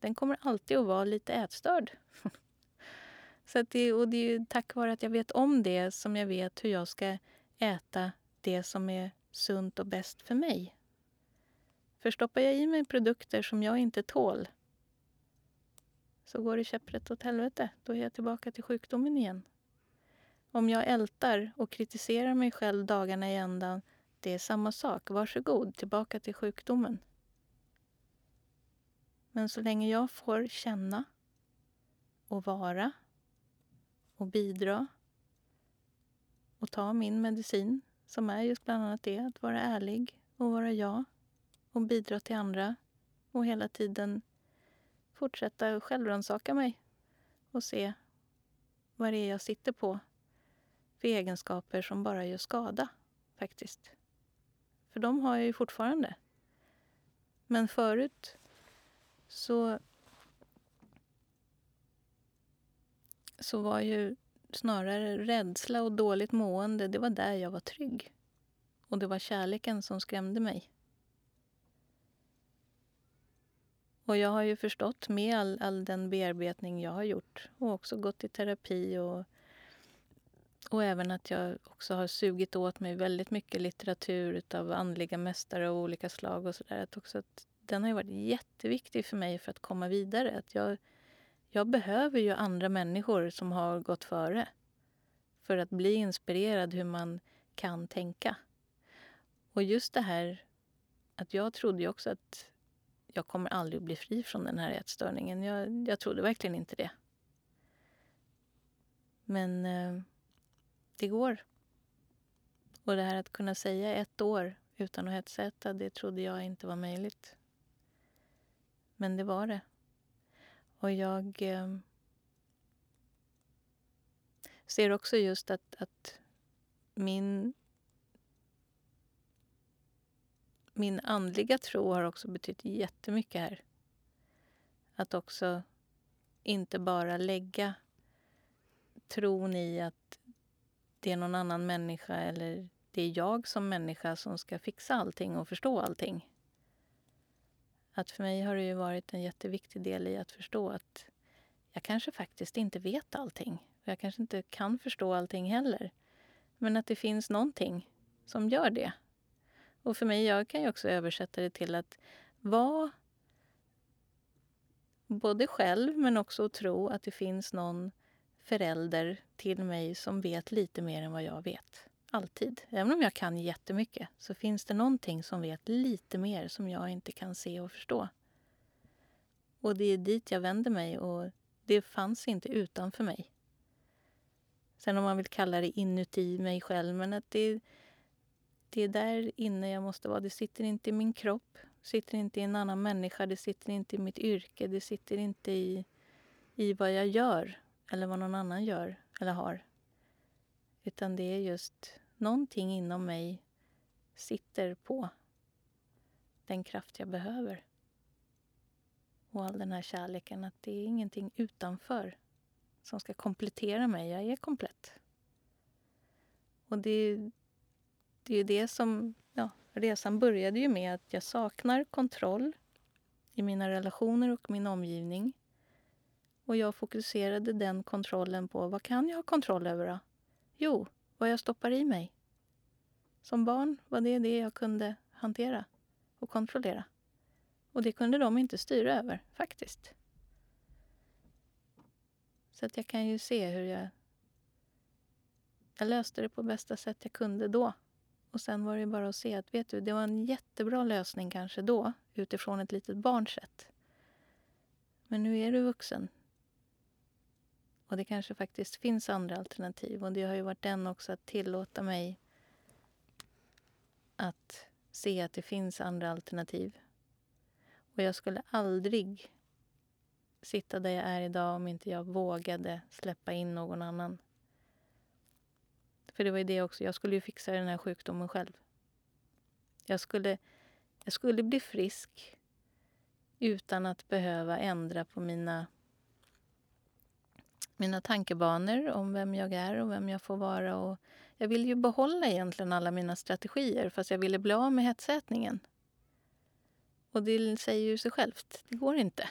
Den kommer alltid att vara lite ätstörd. <laughs> Så det, och det är ju tack vare att jag vet om det som jag vet hur jag ska äta det som är sunt och bäst för mig. För stoppar jag i mig produkter som jag inte tål så går det käpprätt åt helvete. Då är jag tillbaka till sjukdomen igen. Om jag ältar och kritiserar mig själv dagarna i ändan, det är samma sak. Varsågod, tillbaka till sjukdomen. Men så länge jag får känna och vara och bidra och ta min medicin som är just bland annat det, att vara ärlig och vara jag och bidra till andra och hela tiden fortsätta självrannsaka mig och se vad det är jag sitter på för egenskaper som bara gör skada, faktiskt. För de har jag ju fortfarande. Men förut så, så var ju snarare rädsla och dåligt mående, det var där jag var trygg. Och det var kärleken som skrämde mig. Och jag har ju förstått med all, all den bearbetning jag har gjort och också gått i terapi och, och även att jag också har sugit åt mig väldigt mycket litteratur av andliga mästare av olika slag och sådär. Att också att den har varit jätteviktig för mig för att komma vidare. Att jag, jag behöver ju andra människor som har gått före för att bli inspirerad hur man kan tänka. Och just det här att jag trodde ju också att jag kommer aldrig att bli fri från den här ätstörningen. Jag, jag trodde verkligen inte det. Men eh, det går. Och det här att kunna säga ett år utan att hetsäta, det trodde jag inte var möjligt. Men det var det. Och jag eh, ser också just att, att min min andliga tro har också betytt jättemycket här. Att också inte bara lägga tron i att det är någon annan människa eller det är jag som människa som ska fixa allting och förstå allting. Att för mig har det ju varit en jätteviktig del i att förstå att jag kanske faktiskt inte vet allting. Jag kanske inte kan förstå allting heller. Men att det finns någonting som gör det. Och för mig, jag kan ju också översätta det till att vara både själv men också att tro att det finns någon förälder till mig som vet lite mer än vad jag vet. Alltid. Även om jag kan jättemycket så finns det någonting som vet lite mer som jag inte kan se och förstå. Och det är dit jag vänder mig och det fanns inte utanför mig. Sen om man vill kalla det inuti mig själv, men att det, det är där inne jag måste vara. Det sitter inte i min kropp, sitter inte i en annan människa, det sitter inte i mitt yrke, det sitter inte i, i vad jag gör eller vad någon annan gör eller har. Utan det är just någonting inom mig sitter på den kraft jag behöver. Och all den här kärleken, att det är ingenting utanför som ska komplettera mig. Jag är komplett. Och det, det är det som... Ja, resan började ju med att jag saknar kontroll i mina relationer och min omgivning. Och jag fokuserade den kontrollen på vad kan jag ha kontroll över då? Jo, vad jag stoppar i mig. Som barn var det det jag kunde hantera och kontrollera. Och det kunde de inte styra över, faktiskt. Så att jag kan ju se hur jag... Jag löste det på bästa sätt jag kunde då. Och sen var det bara att se att vet du, det var en jättebra lösning kanske då utifrån ett litet barns sätt. Men nu är du vuxen. Och det kanske faktiskt finns andra alternativ. Och det har ju varit den också att tillåta mig att se att det finns andra alternativ. Och jag skulle aldrig sitta där jag är idag om inte jag vågade släppa in någon annan. För det var ju det också, jag skulle ju fixa den här sjukdomen själv. Jag skulle, jag skulle bli frisk utan att behöva ändra på mina, mina tankebanor om vem jag är och vem jag får vara. Och jag ville ju behålla egentligen alla mina strategier fast jag ville bli av med hetsätningen. Och det säger ju sig självt, det går inte.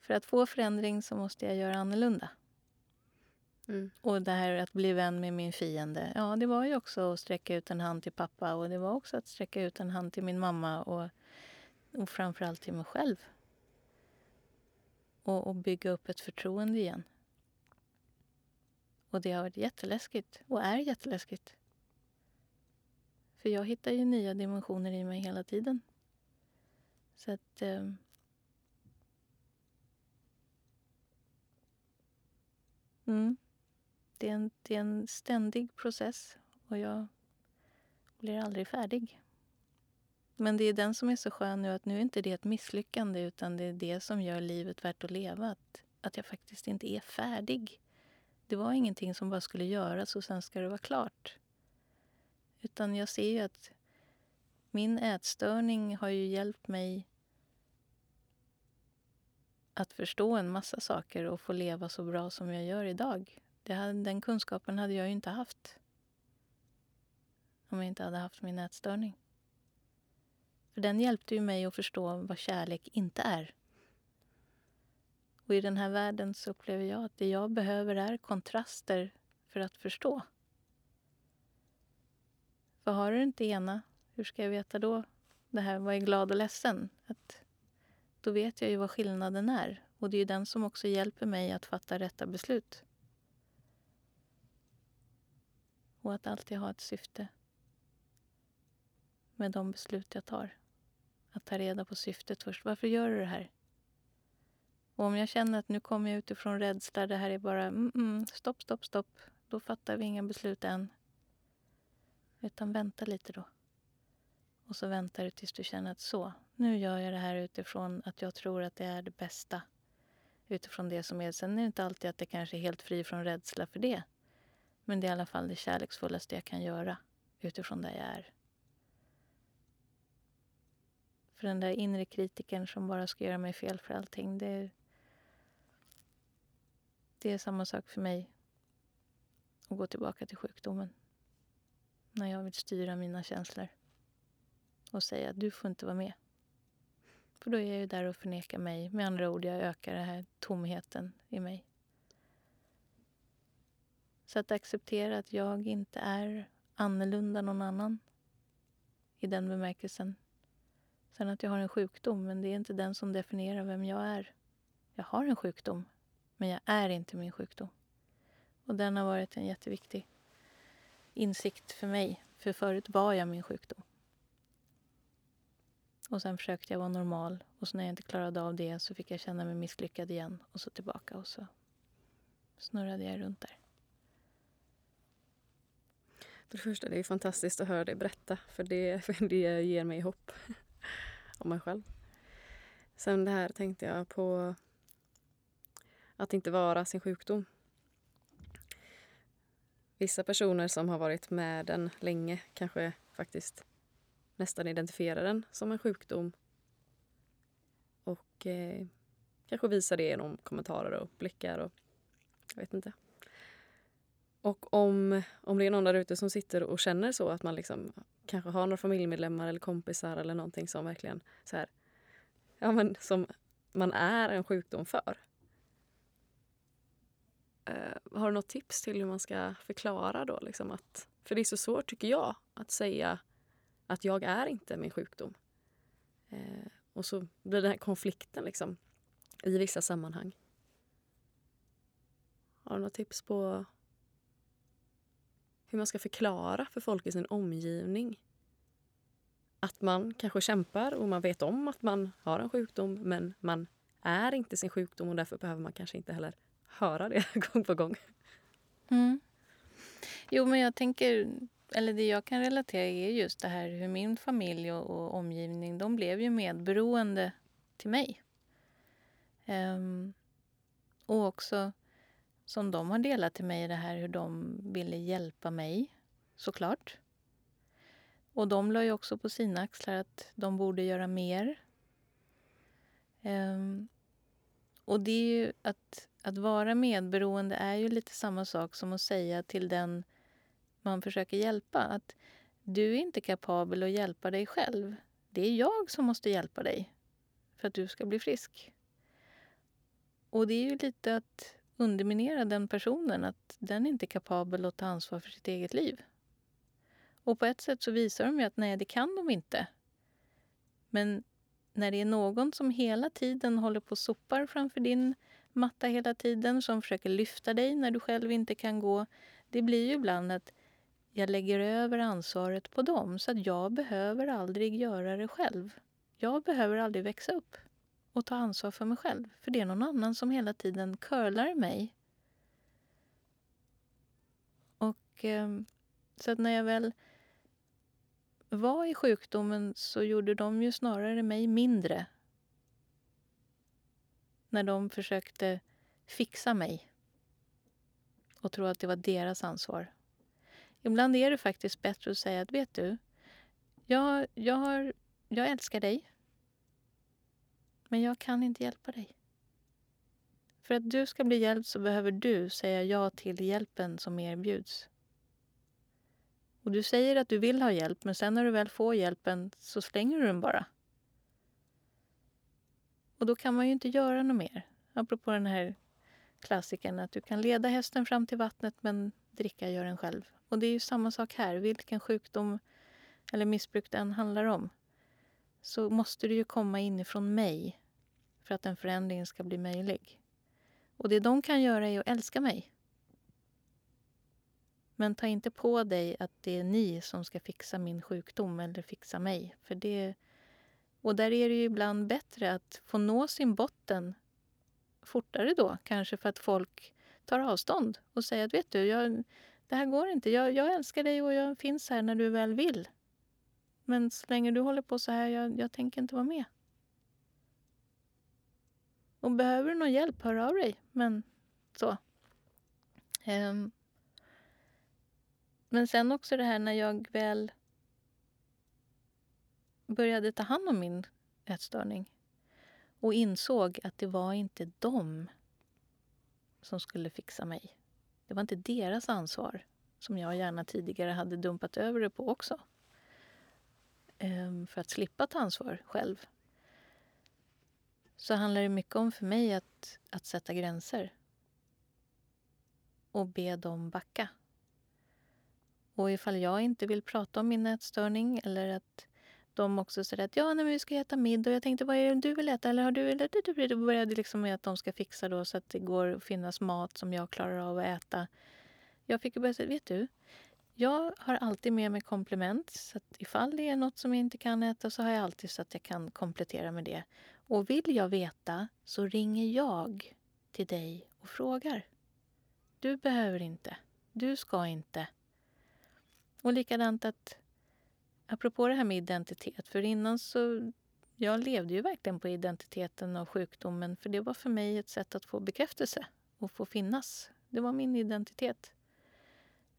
För att få förändring så måste jag göra annorlunda. Mm. Och det här att bli vän med min fiende, ja det var ju också att sträcka ut en hand till pappa och det var också att sträcka ut en hand till min mamma och, och framförallt till mig själv. Och, och bygga upp ett förtroende igen. Och det har varit jätteläskigt och är jätteläskigt. För jag hittar ju nya dimensioner i mig hela tiden. Så att... Eh, mm, det, är en, det är en ständig process och jag blir aldrig färdig. Men det är den som är så skön nu, att nu är inte det ett misslyckande utan det är det som gör livet värt att leva. Att, att jag faktiskt inte är färdig. Det var ingenting som bara skulle göras och sen ska det vara klart. Utan jag ser ju att min ätstörning har ju hjälpt mig att förstå en massa saker och få leva så bra som jag gör idag. Hade, den kunskapen hade jag ju inte haft om jag inte hade haft min ätstörning. För den hjälpte ju mig att förstå vad kärlek inte är. Och i den här världen så upplever jag att det jag behöver är kontraster för att förstå. För har du inte ena, hur ska jag veta då det här vad är glad och ledsen? Att då vet jag ju vad skillnaden är. Och det är ju den som också hjälper mig att fatta rätta beslut. Och att alltid ha ett syfte med de beslut jag tar. Att ta reda på syftet först. Varför gör du det här? Och om jag känner att nu kommer jag utifrån rädsla, det här är bara mm, mm, stopp, stopp, stopp. Då fattar vi inga beslut än. Utan vänta lite då. Och så väntar du tills du känner att så, nu gör jag det här utifrån att jag tror att det är det bästa. Utifrån det som är. Sen är det inte alltid att det kanske är helt fri från rädsla för det. Men det är i alla fall det kärleksfullaste jag kan göra utifrån där jag är. För den där inre kritiken som bara ska göra mig fel för allting, det, det är samma sak för mig att gå tillbaka till sjukdomen. När jag vill styra mina känslor och säga att du får inte vara med. För då är jag ju där och förnekar mig. Med andra ord, jag ökar den här tomheten i mig. Så att acceptera att jag inte är annorlunda någon annan i den bemärkelsen. Sen att jag har en sjukdom, men det är inte den som definierar vem jag är. Jag har en sjukdom, men jag är inte min sjukdom. Och den har varit en jätteviktig insikt för mig. För förut var jag min sjukdom. Och sen försökte jag vara normal. Och så när jag inte klarade av det så fick jag känna mig misslyckad igen. Och så tillbaka och så snurrade jag runt där. För det första, det är fantastiskt att höra dig berätta. För det, för <laughs> det ger mig hopp <laughs> om mig själv. Sen det här tänkte jag på att inte vara sin sjukdom. Vissa personer som har varit med den länge kanske faktiskt nästan identifierar den som en sjukdom. Och eh, kanske visar det genom kommentarer och blickar och jag vet inte. Och om, om det är någon där ute som sitter och känner så att man liksom kanske har några familjemedlemmar eller kompisar eller någonting som verkligen så här, ja men som man är en sjukdom för. Uh, har du något tips till hur man ska förklara då? Liksom att, för det är så svårt tycker jag att säga att jag är inte min sjukdom. Uh, och så blir den här konflikten liksom i vissa sammanhang. Har du något tips på hur man ska förklara för folk i sin omgivning att man kanske kämpar och man vet om att man har en sjukdom men man är inte sin sjukdom och därför behöver man kanske inte heller höra det <laughs> gång på gång. Mm. Jo, men jag tänker, eller det jag kan relatera är just det här hur min familj och, och omgivning, de blev ju medberoende till mig. Um, och också som de har delat till mig, det här hur de ville hjälpa mig, såklart. Och de la ju också på sina axlar att de borde göra mer. Um, och det är ju att, att vara medberoende är ju lite samma sak som att säga till den man försöker hjälpa att du är inte kapabel att hjälpa dig själv. Det är jag som måste hjälpa dig för att du ska bli frisk. Och det är ju lite att underminera den personen, att den inte är kapabel att ta ansvar för sitt eget liv. Och på ett sätt så visar de ju att nej, det kan de inte. Men när det är någon som hela tiden håller på och sopar framför din matta hela tiden, som försöker lyfta dig när du själv inte kan gå, det blir ju ibland att jag lägger över ansvaret på dem så att jag behöver aldrig göra det själv. Jag behöver aldrig växa upp och ta ansvar för mig själv. För det är någon annan som hela tiden curlar mig. Och eh, så att när jag väl var i sjukdomen så gjorde de ju snarare mig mindre. När de försökte fixa mig och tro att det var deras ansvar. Ibland är det faktiskt bättre att säga att vet du, jag, jag, har, jag älskar dig. Men jag kan inte hjälpa dig. För att du ska bli hjälpt så behöver du säga ja till hjälpen som erbjuds. Och du säger att du vill ha hjälp, men sen när du väl får hjälpen så slänger du den bara. Och då kan man ju inte göra något mer. Apropå den här klassikern att du kan leda hästen fram till vattnet men dricka gör den själv. Och det är ju samma sak här. Vilken sjukdom eller missbruk det än handlar om så måste det ju komma inifrån mig för att en förändring ska bli möjlig. Och det de kan göra är att älska mig. Men ta inte på dig att det är ni som ska fixa min sjukdom eller fixa mig. För det, och där är det ju ibland bättre att få nå sin botten fortare då, kanske för att folk tar avstånd och säger att vet du, jag, det här går inte. Jag, jag älskar dig och jag finns här när du väl vill. Men så länge du håller på så här, jag, jag tänker inte vara med. Och behöver du någon hjälp, hör av dig. Men så. Um, men sen också det här när jag väl började ta hand om min ätstörning och insåg att det var inte de som skulle fixa mig. Det var inte deras ansvar, som jag gärna tidigare hade dumpat över det på också. Ehm, för att slippa ta ansvar själv. Så handlar det mycket om för mig att, att sätta gränser. Och be dem backa. Och ifall jag inte vill prata om min ätstörning eller att de också säger att ja, nej, vi ska äta middag och jag tänkte vad är det du vill äta eller har du eller då började det liksom med att de ska fixa då så att det går att finnas mat som jag klarar av att äta. Jag fick ju börja säga, vet du, jag har alltid med mig komplement så att ifall det är något som jag inte kan äta så har jag alltid så att jag kan komplettera med det. Och vill jag veta så ringer jag till dig och frågar. Du behöver inte. Du ska inte. Och likadant att, apropå det här med identitet, för innan så jag levde ju verkligen på identiteten och sjukdomen för det var för mig ett sätt att få bekräftelse och få finnas. Det var min identitet.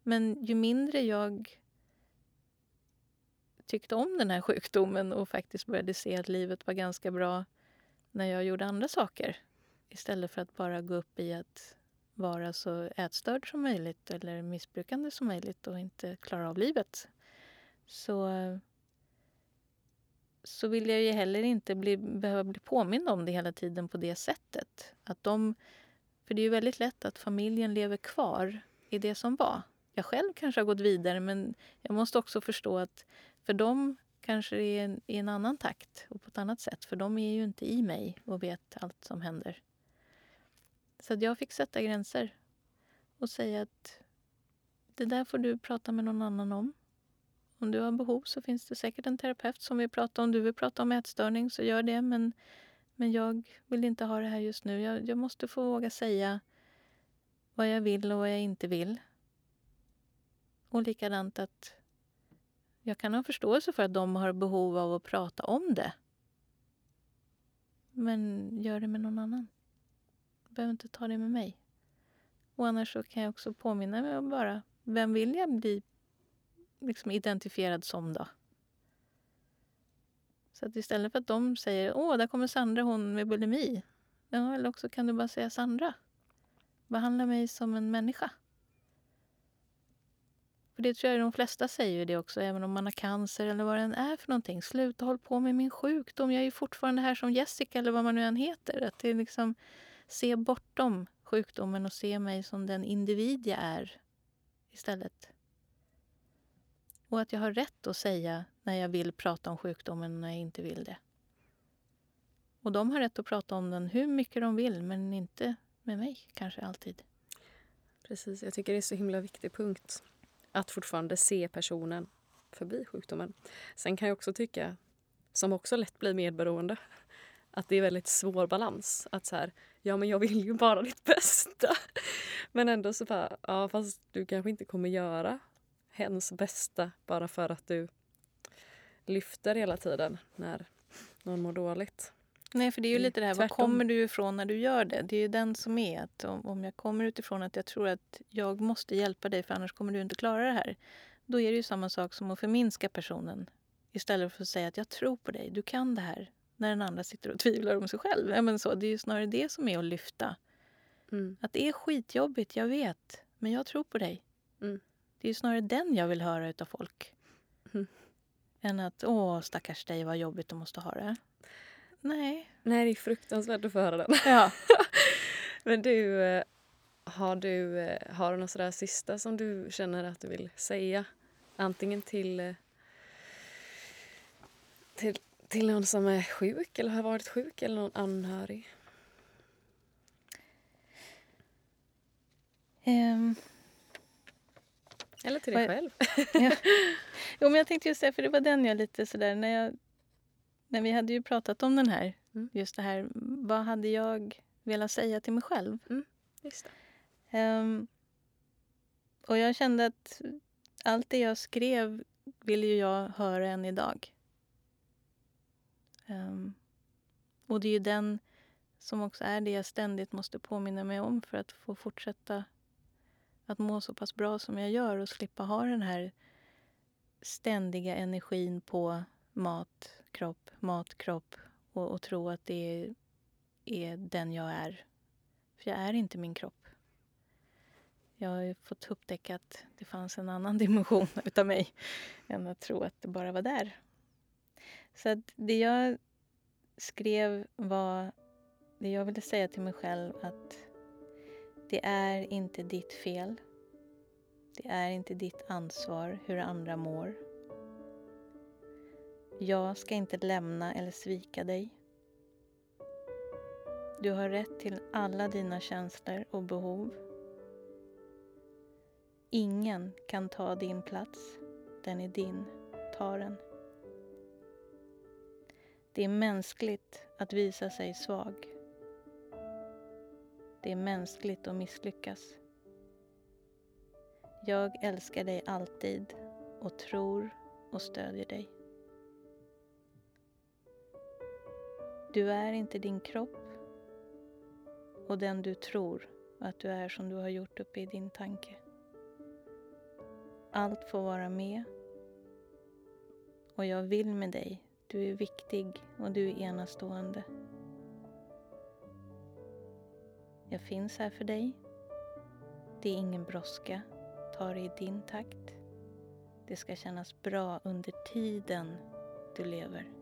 Men ju mindre jag tyckte om den här sjukdomen och faktiskt började se att livet var ganska bra när jag gjorde andra saker istället för att bara gå upp i att vara så ätstörd som möjligt eller missbrukande som möjligt och inte klara av livet. Så, så vill jag ju heller inte bli, behöva bli påmind om det hela tiden på det sättet. Att de, för det är ju väldigt lätt att familjen lever kvar i det som var. Jag själv kanske har gått vidare men jag måste också förstå att för dem kanske det är i en annan takt och på ett annat sätt. För de är ju inte i mig och vet allt som händer. Så att jag fick sätta gränser och säga att det där får du prata med någon annan om. Om du har behov så finns det säkert en terapeut som vill prata. Om du vill prata om ätstörning så gör det. Men, men jag vill inte ha det här just nu. Jag, jag måste få våga säga vad jag vill och vad jag inte vill. Och likadant att jag kan ha förståelse för att de har behov av att prata om det. Men gör det med någon annan Du behöver inte ta det med mig. Och annars så kan jag också påminna mig om bara, vem vill jag bli liksom identifierad som då? Så att istället för att de säger åh, där kommer Sandra, hon med bulimi. Ja, eller också kan du bara säga Sandra. Behandla mig som en människa. För det tror jag de flesta säger det också, även om man har cancer eller vad det än är för någonting. Sluta håll på med min sjukdom. Jag är ju fortfarande här som Jessica eller vad man nu än heter. Att det är liksom se bortom sjukdomen och se mig som den individ jag är istället. Och att jag har rätt att säga när jag vill prata om sjukdomen och när jag inte vill det. Och de har rätt att prata om den hur mycket de vill, men inte med mig kanske alltid. Precis, jag tycker det är så himla viktig punkt. Att fortfarande se personen förbi sjukdomen. Sen kan jag också tycka, som också lätt blir medberoende, att det är väldigt svår balans. Att så här, ja men jag vill ju bara ditt bästa. <laughs> Men ändå så bara, ja fast du kanske inte kommer göra hens bästa bara för att du lyfter hela tiden när någon mår dåligt. Nej, för det är ju lite det här, var kommer du ifrån när du gör det? Det är ju den som är att om, om jag kommer utifrån att jag tror att jag måste hjälpa dig för annars kommer du inte klara det här. Då är det ju samma sak som att förminska personen istället för att säga att jag tror på dig, du kan det här när den andra sitter och <laughs> tvivlar om sig själv. Ja, men så, det är ju snarare det som är att lyfta. Mm. Att det är skitjobbigt, jag vet. Men jag tror på dig. Mm. Det är ju snarare den jag vill höra av folk. Mm. Än att åh, stackars dig, vad jobbigt du måste ha det. Nej. Nej, det är fruktansvärt att få höra den. Ja. <laughs> men du, eh, har du, eh, har du något sådär sista som du känner att du vill säga? Antingen till, eh, till till någon som är sjuk eller har varit sjuk eller någon anhörig? Um, eller till dig själv. ja. <laughs> Jo, men jag tänkte just det, för det var den jag lite sådär när jag... När vi hade ju pratat om den här, mm. just det här, vad hade jag velat säga till mig själv? Mm, just um, och jag kände att allt det jag skrev vill ju jag höra än idag. Um, och det är ju den som också är det jag ständigt måste påminna mig om för att få fortsätta att må så pass bra som jag gör och slippa ha den här ständiga energin på mat, kropp, matkropp och, och tro att det är, är den jag är. För jag är inte min kropp. Jag har ju fått upptäcka att det fanns en annan <laughs> dimension utav mig än att tro att det bara var där. Så att det jag skrev var det jag ville säga till mig själv att det är inte ditt fel. Det är inte ditt ansvar hur andra mår. Jag ska inte lämna eller svika dig. Du har rätt till alla dina känslor och behov. Ingen kan ta din plats. Den är din. Ta den. Det är mänskligt att visa sig svag. Det är mänskligt att misslyckas. Jag älskar dig alltid och tror och stödjer dig. Du är inte din kropp och den du tror att du är som du har gjort uppe i din tanke. Allt får vara med och jag vill med dig. Du är viktig och du är enastående. Jag finns här för dig. Det är ingen brådska. Ta det i din takt. Det ska kännas bra under tiden du lever.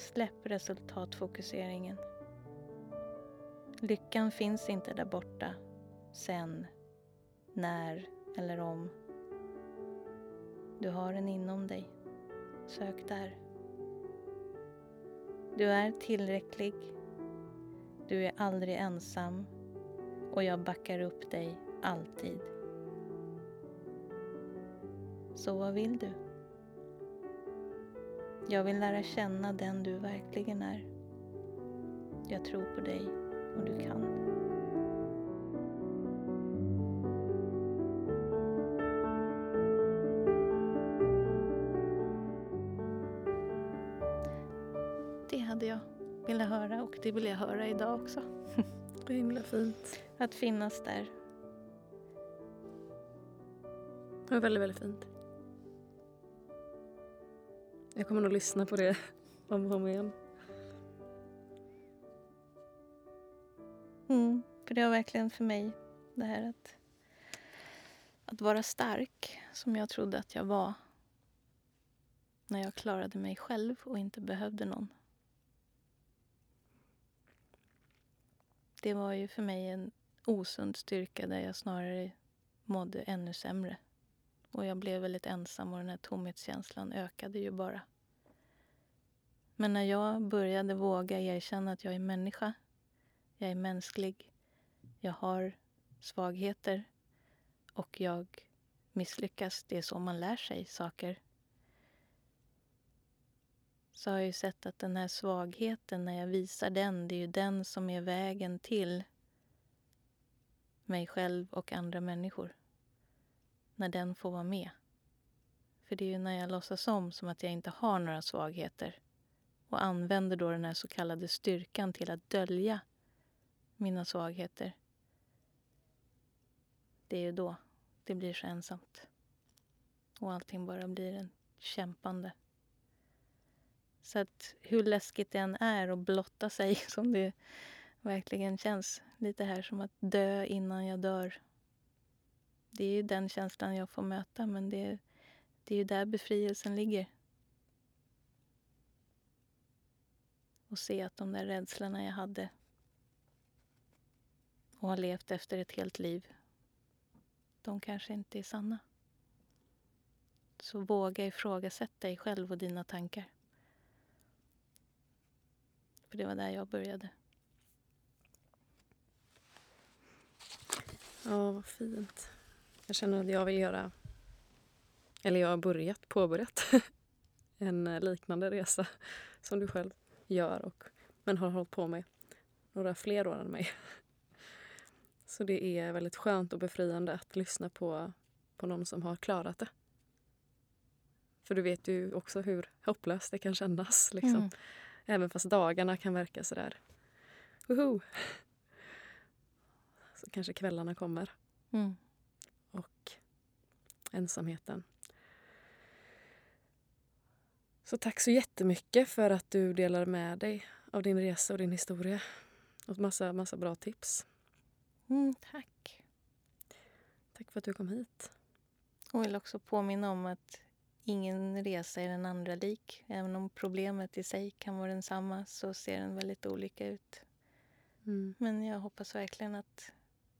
Släpp resultatfokuseringen. Lyckan finns inte där borta, sen, när eller om. Du har den inom dig. Sök där. Du är tillräcklig. Du är aldrig ensam och jag backar upp dig alltid. Så vad vill du? Jag vill lära känna den du verkligen är. Jag tror på dig och du kan. Det hade jag velat höra och det vill jag höra idag också. <laughs> Det är himla fint. Att finnas där. Det var väldigt, väldigt fint. Jag kommer nog lyssna på det <laughs> om och om igen. Mm, för det var verkligen för mig det här att, att vara stark som jag trodde att jag var när jag klarade mig själv och inte behövde någon. Det var ju för mig en osund styrka där jag snarare mådde ännu sämre. Och jag blev väldigt ensam och den här tomhetskänslan ökade ju bara. Men när jag började våga erkänna att jag är människa, jag är mänsklig, jag har svagheter och jag misslyckas, det är så man lär sig saker. Så har jag ju sett att den här svagheten, när jag visar den, det är ju den som är vägen till mig själv och andra människor när den får vara med. För det är ju när jag låtsas om som att jag inte har några svagheter och använder då den här så kallade styrkan till att dölja mina svagheter. Det är ju då det blir så ensamt. Och allting bara blir en kämpande. Så att hur läskigt det än är att blotta sig <laughs> som det verkligen känns lite här som att dö innan jag dör det är ju den känslan jag får möta, men det, det är ju där befrielsen ligger. Och se att de där rädslorna jag hade och har levt efter ett helt liv, de kanske inte är sanna. Så våga ifrågasätta dig själv och dina tankar. För det var där jag började. Ja, vad fint. Jag känner att jag vill göra, eller jag har börjat, påbörjat <laughs> en liknande resa som du själv gör och, men har hållit på med några fler år än mig. <laughs> Så det är väldigt skönt och befriande att lyssna på, på någon som har klarat det. För du vet ju också hur hopplöst det kan kännas. Liksom. Mm. Även fast dagarna kan verka sådär... Woho! <laughs> Så kanske kvällarna kommer. Mm och ensamheten. Så tack så jättemycket för att du delar med dig av din resa och din historia. Och massa, massa bra tips. Mm, tack. Tack för att du kom hit. Och vill också påminna om att ingen resa är den andra lik. Även om problemet i sig kan vara densamma så ser den väldigt olika ut. Mm. Men jag hoppas verkligen att,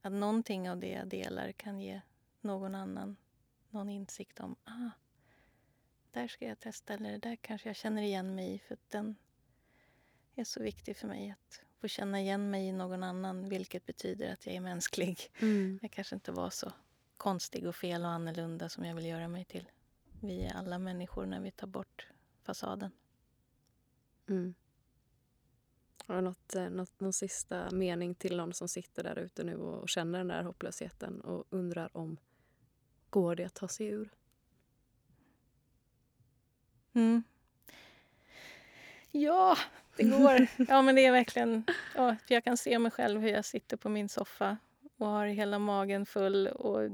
att någonting av det jag delar kan ge någon annan någon insikt om ah, där ska jag testa eller där kanske jag känner igen mig i. För den är så viktig för mig att få känna igen mig i någon annan vilket betyder att jag är mänsklig. Mm. Jag kanske inte var så konstig och fel och annorlunda som jag vill göra mig till. Vi är alla människor när vi tar bort fasaden. Mm. Har du något, eh, något, någon sista mening till någon som sitter där ute nu och känner den där hopplösheten och undrar om går det att ta sig ur? Mm. Ja, det går. Ja, men det är verkligen... Ja, jag kan se mig själv hur jag sitter på min soffa och har hela magen full och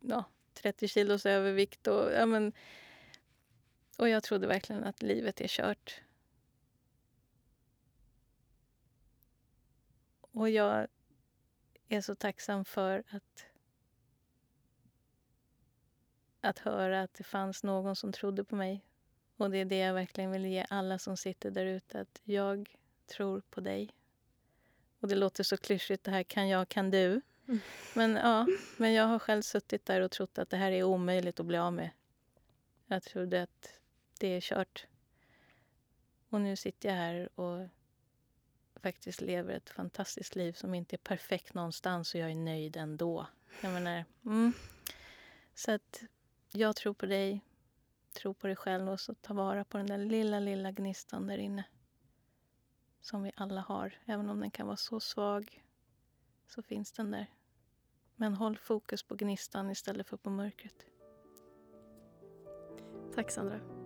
ja, 30 kilos övervikt. Och, ja, men, och jag trodde verkligen att livet är kört. Och jag är så tacksam för att att höra att det fanns någon som trodde på mig. Och det är det jag verkligen vill ge alla som sitter där ute. Att jag tror på dig. Och det låter så klyschigt det här kan jag, kan du. Mm. Men ja, men jag har själv suttit där och trott att det här är omöjligt att bli av med. Jag trodde att det är kört. Och nu sitter jag här och faktiskt lever ett fantastiskt liv som inte är perfekt någonstans och jag är nöjd ändå. Jag menar, mm. Så att jag tror på dig, tro på dig själv och så ta vara på den där lilla, lilla gnistan där inne. Som vi alla har. Även om den kan vara så svag så finns den där. Men håll fokus på gnistan istället för på mörkret. Tack Sandra.